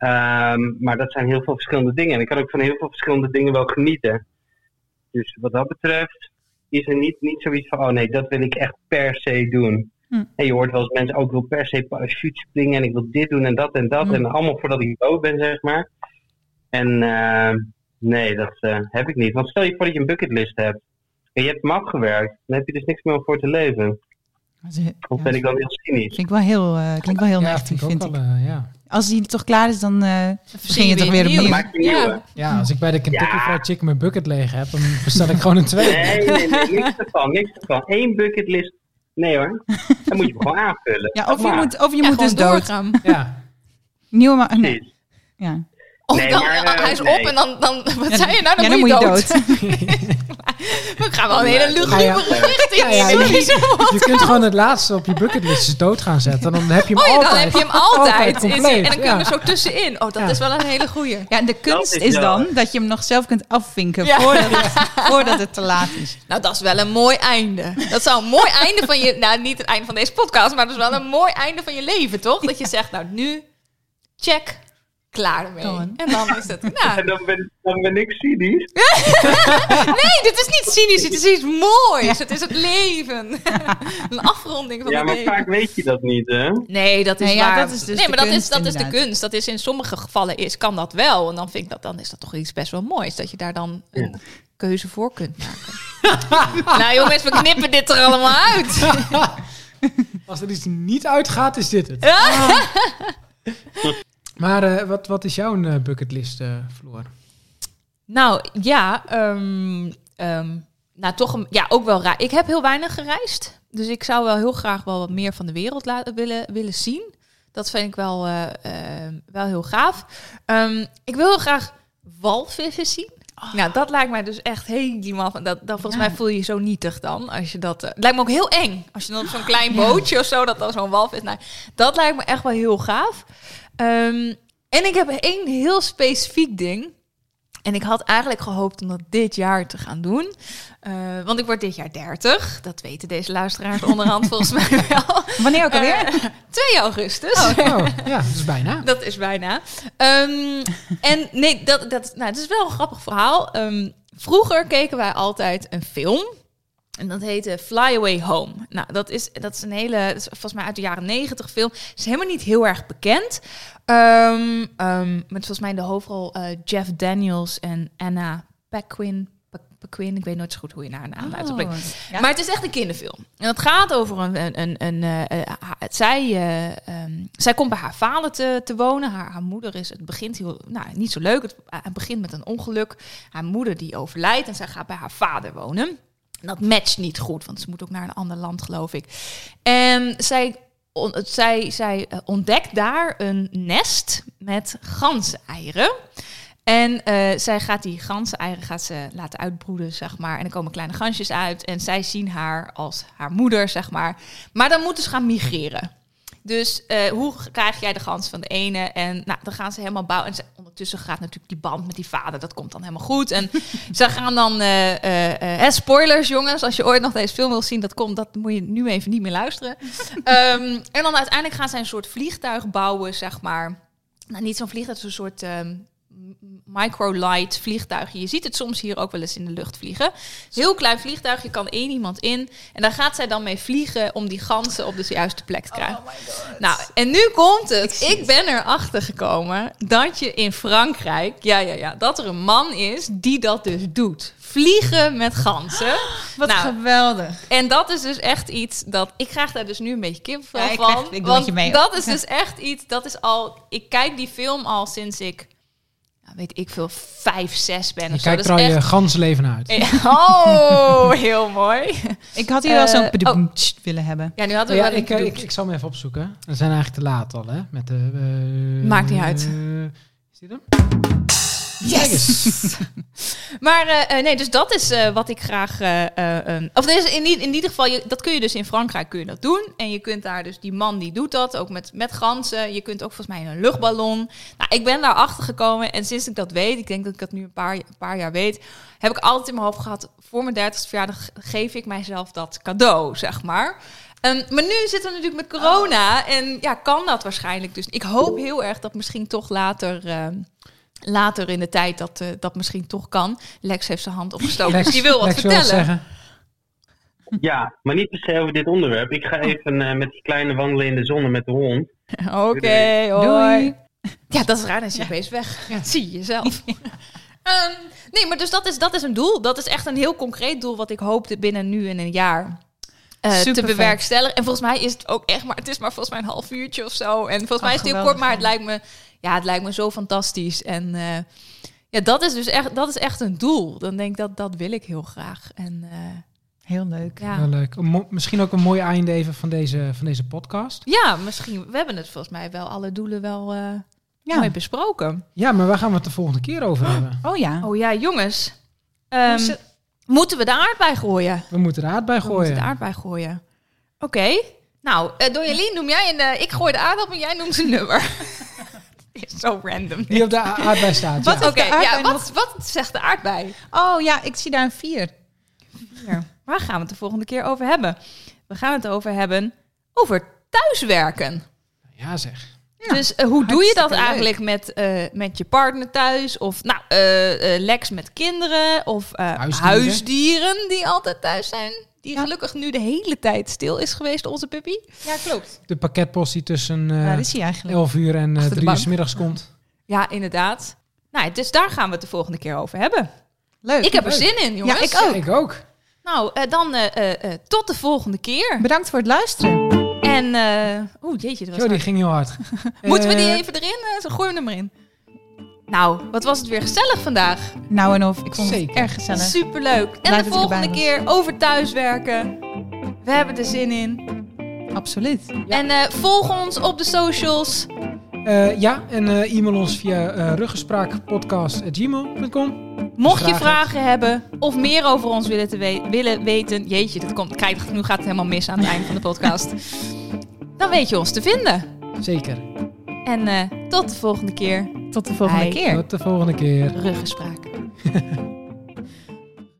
Ehm, maar dat zijn heel veel verschillende dingen. En ik kan ook van heel veel verschillende dingen wel genieten. Dus wat dat betreft is er niet, niet zoiets van, oh nee, dat wil ik echt per se doen. Hm. En je hoort wel eens mensen ook wil per se parachute springen en ik wil dit doen en dat en dat. Hm. En allemaal voordat ik dood ben, zeg maar. En eh, nee, dat eh, heb ik niet. Want stel je voor dat je een bucketlist hebt en je hebt hem afgewerkt, dan heb je dus niks meer om voor te leven. Of Ja, ben ik dan heel cynisch? Klinkt wel heel, eh, klinkt wel heel ja, negatief, vind ik ook vind ik. wel, eh, ja. Als die toch klaar is, dan eh Verzin begin je toch weer nieuw. opnieuw. Ja. ja, als ik bij de Kentucky Ja. Fried Chicken mijn bucket leeg heb, dan bestel ik gewoon een tweede. Nee, nee, nee, niks ervan, niks ervan. Eén bucketlist, nee hoor. Dan moet je hem gewoon aanvullen. Ja, of je Maar, moet, of je Ja, moet dus gewoon dood. doorgaan. Ja, Nieuwe ma- nee. Ja. Of Nee, dan, maar, eh, hij is nee. op en dan, dan wat Ja, zei je nou? Dan, ja, moet, je dood. dood. (laughs) We gaan wel een hele ja. richting. Ja, je, (laughs) je kunt gewoon het laatste op je bucketlist dood gaan zetten. Dan heb je hem Oh ja, dan altijd. heb je hem altijd. En dan kun je ja. er zo tussenin. Oh, dat Ja. is wel een hele goeie. Ja, en de kunst is dan dat je hem nog zelf kunt afvinken Ja. voordat, het, (laughs) voordat het te laat is. Nou, dat is wel een mooi einde. Dat zou een mooi einde van je... Nou, niet het einde van deze podcast, maar dat is wel een mooi einde van je leven, toch? Dat je zegt, nou, nu, check, klaar ermee. Dan. En dan is het, (laughs) nou, En dan ben, dan ben ik cynisch. (laughs) nee, dit is niet cynisch, het is iets moois. Het is het leven. (laughs) een afronding van Ja, het maar leven. vaak weet je dat niet, hè? Nee, dat is Nee, ja, dat is dus nee, de maar dat is, kunst, dat is de kunst. Dat is in sommige gevallen is, kan dat wel. En dan vind ik dat dan is dat toch iets best wel moois. Dat je daar dan een keuze voor kunt maken. nou jongens, we knippen dit er allemaal uit. Als er iets niet uitgaat, is dit het. Maar eh, wat, wat is jouw eh, bucketlist, eh Floor? Nou ja, ehm, ehm, nou toch een, ja, ook wel raar. Ik heb heel weinig gereisd. Dus ik zou wel heel graag wel wat meer van de wereld laten, willen, willen zien. Dat vind ik wel, eh, eh, wel heel gaaf. Ehm, ik wil heel graag walvissen zien. Nou, dat lijkt mij dus echt helemaal... van- Dat, dat, volgens Ja. mij voel je je zo nietig dan. Als je dat, het lijkt me ook heel eng. Als je dan op zo'n klein bootje of zo, dat dan zo'n walvis... Nou, dat lijkt me echt wel heel gaaf. Ehm, en ik heb één heel specifiek ding. En ik had eigenlijk gehoopt om dat dit jaar te gaan doen. Eh, want ik word dit jaar 30. Dat weten deze luisteraars onderhand (laughs) volgens mij wel. Wanneer ook alweer? Eh, 2 augustus. Oh, ja, (laughs) dat is bijna. Dat is bijna. Ehm, en nee, dat, dat, nou, het is wel een grappig verhaal. Ehm, vroeger keken wij altijd een film. En dat heette Fly Away Home. Nou, dat is, dat is een hele, dat is volgens mij uit de jaren negentig film. is helemaal niet heel erg bekend. Ehm, ehm, met volgens mij in de hoofdrol eh, Jeff Daniels en Anna Paquin. Pa- Paquin, ik weet nooit zo goed hoe je haar naam uitspreekt. Oh, ja. Maar het is echt een kinderfilm. En het gaat over een. een, een, een eh, eh, zij, eh, ehm, zij komt bij haar vader te, te wonen. Haar, haar moeder is. Het begint heel. Nou, niet zo leuk. Het, het begint met een ongeluk. Haar moeder die overlijdt. En zij gaat bij haar vader wonen. Dat matcht niet goed, want ze moet ook naar een ander land, geloof ik. En zij, on- zij, zij eh, ontdekt daar een nest met ganzeneieren. En eh, zij gaat die ganzeneieren gaat ze laten uitbroeden, zeg maar. En er komen kleine gansjes uit. En zij zien haar als haar moeder, zeg maar. Maar dan moeten ze gaan migreren. Dus eh, hoe krijg jij de gans van de ene? En nou, dan gaan ze helemaal bouwen. En ze, ondertussen gaat natuurlijk die band met die vader. Dat komt dan helemaal goed. En (laughs) ze gaan dan... eh, eh, eh, spoilers, jongens. Als je ooit nog deze film wil zien, dat komt. Dat moet je nu even niet meer luisteren. (laughs) Ehm, en dan uiteindelijk gaan ze een soort vliegtuig bouwen, zeg maar. Nou, niet zo'n vliegtuig, het is een soort... ehm, microlight vliegtuigje. Je ziet het soms hier ook wel eens in de lucht vliegen. Heel klein vliegtuigje, kan één iemand in. En daar gaat zij dan mee vliegen om die ganzen op de juiste plek te krijgen. nou, en nu komt het. Ik, ben erachter gekomen dat je in Frankrijk, ja, ja, ja, dat er een man is die dat dus doet. Vliegen met ganzen. (gasps) Wat Nou, geweldig. En dat is dus echt iets dat ik krijg daar dus nu een beetje kipvel Ja, ik van. krijg- ik want je mee, dat is (laughs) dus echt iets. Dat is al. Ik kijk die film al sinds ik, weet ik veel, vijf, zes ben. Je of zo. kijkt er is al je echt- ganse leven naar uit. Oh, (laughs) heel mooi. Ik had hier wel Eh, zo'n bedoemd willen hebben. Ja, nu hadden Oh we ja, wel ik, eh, een ik, ik zal hem even opzoeken. We zijn eigenlijk te laat al, hè? Met de, eh, Maakt niet uit. eh, is dit hem? Yes! (laughs) maar eh, eh, nee, dus dat is eh, wat ik graag... eh, eh, eh, of dus in, in ieder geval, je, dat kun je dus in Frankrijk kun je dat doen. En je kunt daar dus, die man die doet dat, ook met, met ganzen. Je kunt ook volgens mij in een luchtballon. Nou, ik ben daar achter gekomen en sinds ik dat weet, ik denk dat ik dat nu een paar, een paar jaar weet, heb ik altijd in mijn hoofd gehad, voor mijn 30ste verjaardag geef ik mijzelf dat cadeau, zeg maar. Ehm, maar nu zitten we natuurlijk met corona en ja, kan dat waarschijnlijk dus. Ik hoop heel erg dat misschien toch later... later in de tijd dat eh, dat misschien toch kan. Lex heeft zijn hand opgestoken, Lex, dus die wil wat Lex vertellen. zeggen. Ja, maar niet per se over dit onderwerp. Ik ga even eh, met die kleine wandelen in de zon met de hond. Oké, hoi. Doei. Ja, dat is raar, dan is je opeens weg. (laughs) Zie je jezelf. Ehm, nee, maar dus dat is, dat is een doel. Dat is echt een heel concreet doel wat ik hoopte binnen nu in een jaar eh, te bewerkstelligen. En volgens mij is het ook echt maar, het is maar volgens mij een half uurtje of zo. En volgens mij is het heel kort, maar het ja. lijkt me, ja, het lijkt me zo fantastisch. En eh, ja, dat is dus echt, dat is echt een doel. Dan denk ik dat dat wil ik heel graag. En eh, Heel leuk. ja. Wel leuk. Misschien ook een mooi einde even van deze, van deze podcast. Ja, misschien. We hebben het volgens mij wel alle doelen wel. eh, Ja. mooi besproken. Ja, maar waar gaan we het de volgende keer over hebben? Oh ja. Oh ja, jongens. Ehm, moeten we de aardbei gooien? We moeten de aardbei We moeten de gooien. aardbei gooien. Oké. Nou, uh, noem jij een... eh, ik gooi de aardappel, jij noemt een nummer. (laughs) (laughs) is zo random. Die op de aardbei staat. Wat ja. Oké, de aardbei ja, nog? wat, wat zegt de aardbei? Oh ja, ik zie daar een vier. Hier. Waar gaan we het de volgende keer over hebben? We gaan het over hebben over thuiswerken. Ja, zeg. Ja, dus eh, hoe doe je dat eigenlijk met, eh, met je partner thuis? Of nou, eh, eh, Lex met kinderen? Of eh, Huisdieren. huisdieren. die altijd thuis zijn? Die Ja. gelukkig nu de hele tijd stil is geweest, onze puppy. Ja, klopt. De pakketpost die tussen eh hij eigenlijk? 11 uur en eh Achter de 3 uur. 's middags komt. Ja, inderdaad. Nou, dus daar gaan we het de volgende keer over hebben. Leuk. Ik heb er zin in, jongens. Ja, ik ook. Ik ook. Nou, eh, dan eh, eh, eh, tot de volgende keer. Bedankt voor het luisteren. En, eh oeh, jeetje, dat was Zo, die ging heel hard. (laughs) Moeten we die Eh, even erin? Eh, Zo gooi hem er maar in. Nou, wat was het weer gezellig vandaag. Nou en of, ik vond Zeker. het erg gezellig. Superleuk. En Blijf de volgende keer over thuiswerken. We hebben er zin in. Absoluut. En eh, volg ons op de socials. eh, ja, en eh, e-mail ons via eh ruggespraakpodcast.gmail.com. Mocht je vragen hebben of meer over ons willen, te we- willen weten. Jeetje, dat komt, kijk, nu gaat het helemaal mis aan het einde van de podcast. Dan weet je ons te vinden. Zeker. En eh, tot de volgende keer. Tot de volgende keer. Tot de volgende keer. Ruggespraak. (laughs)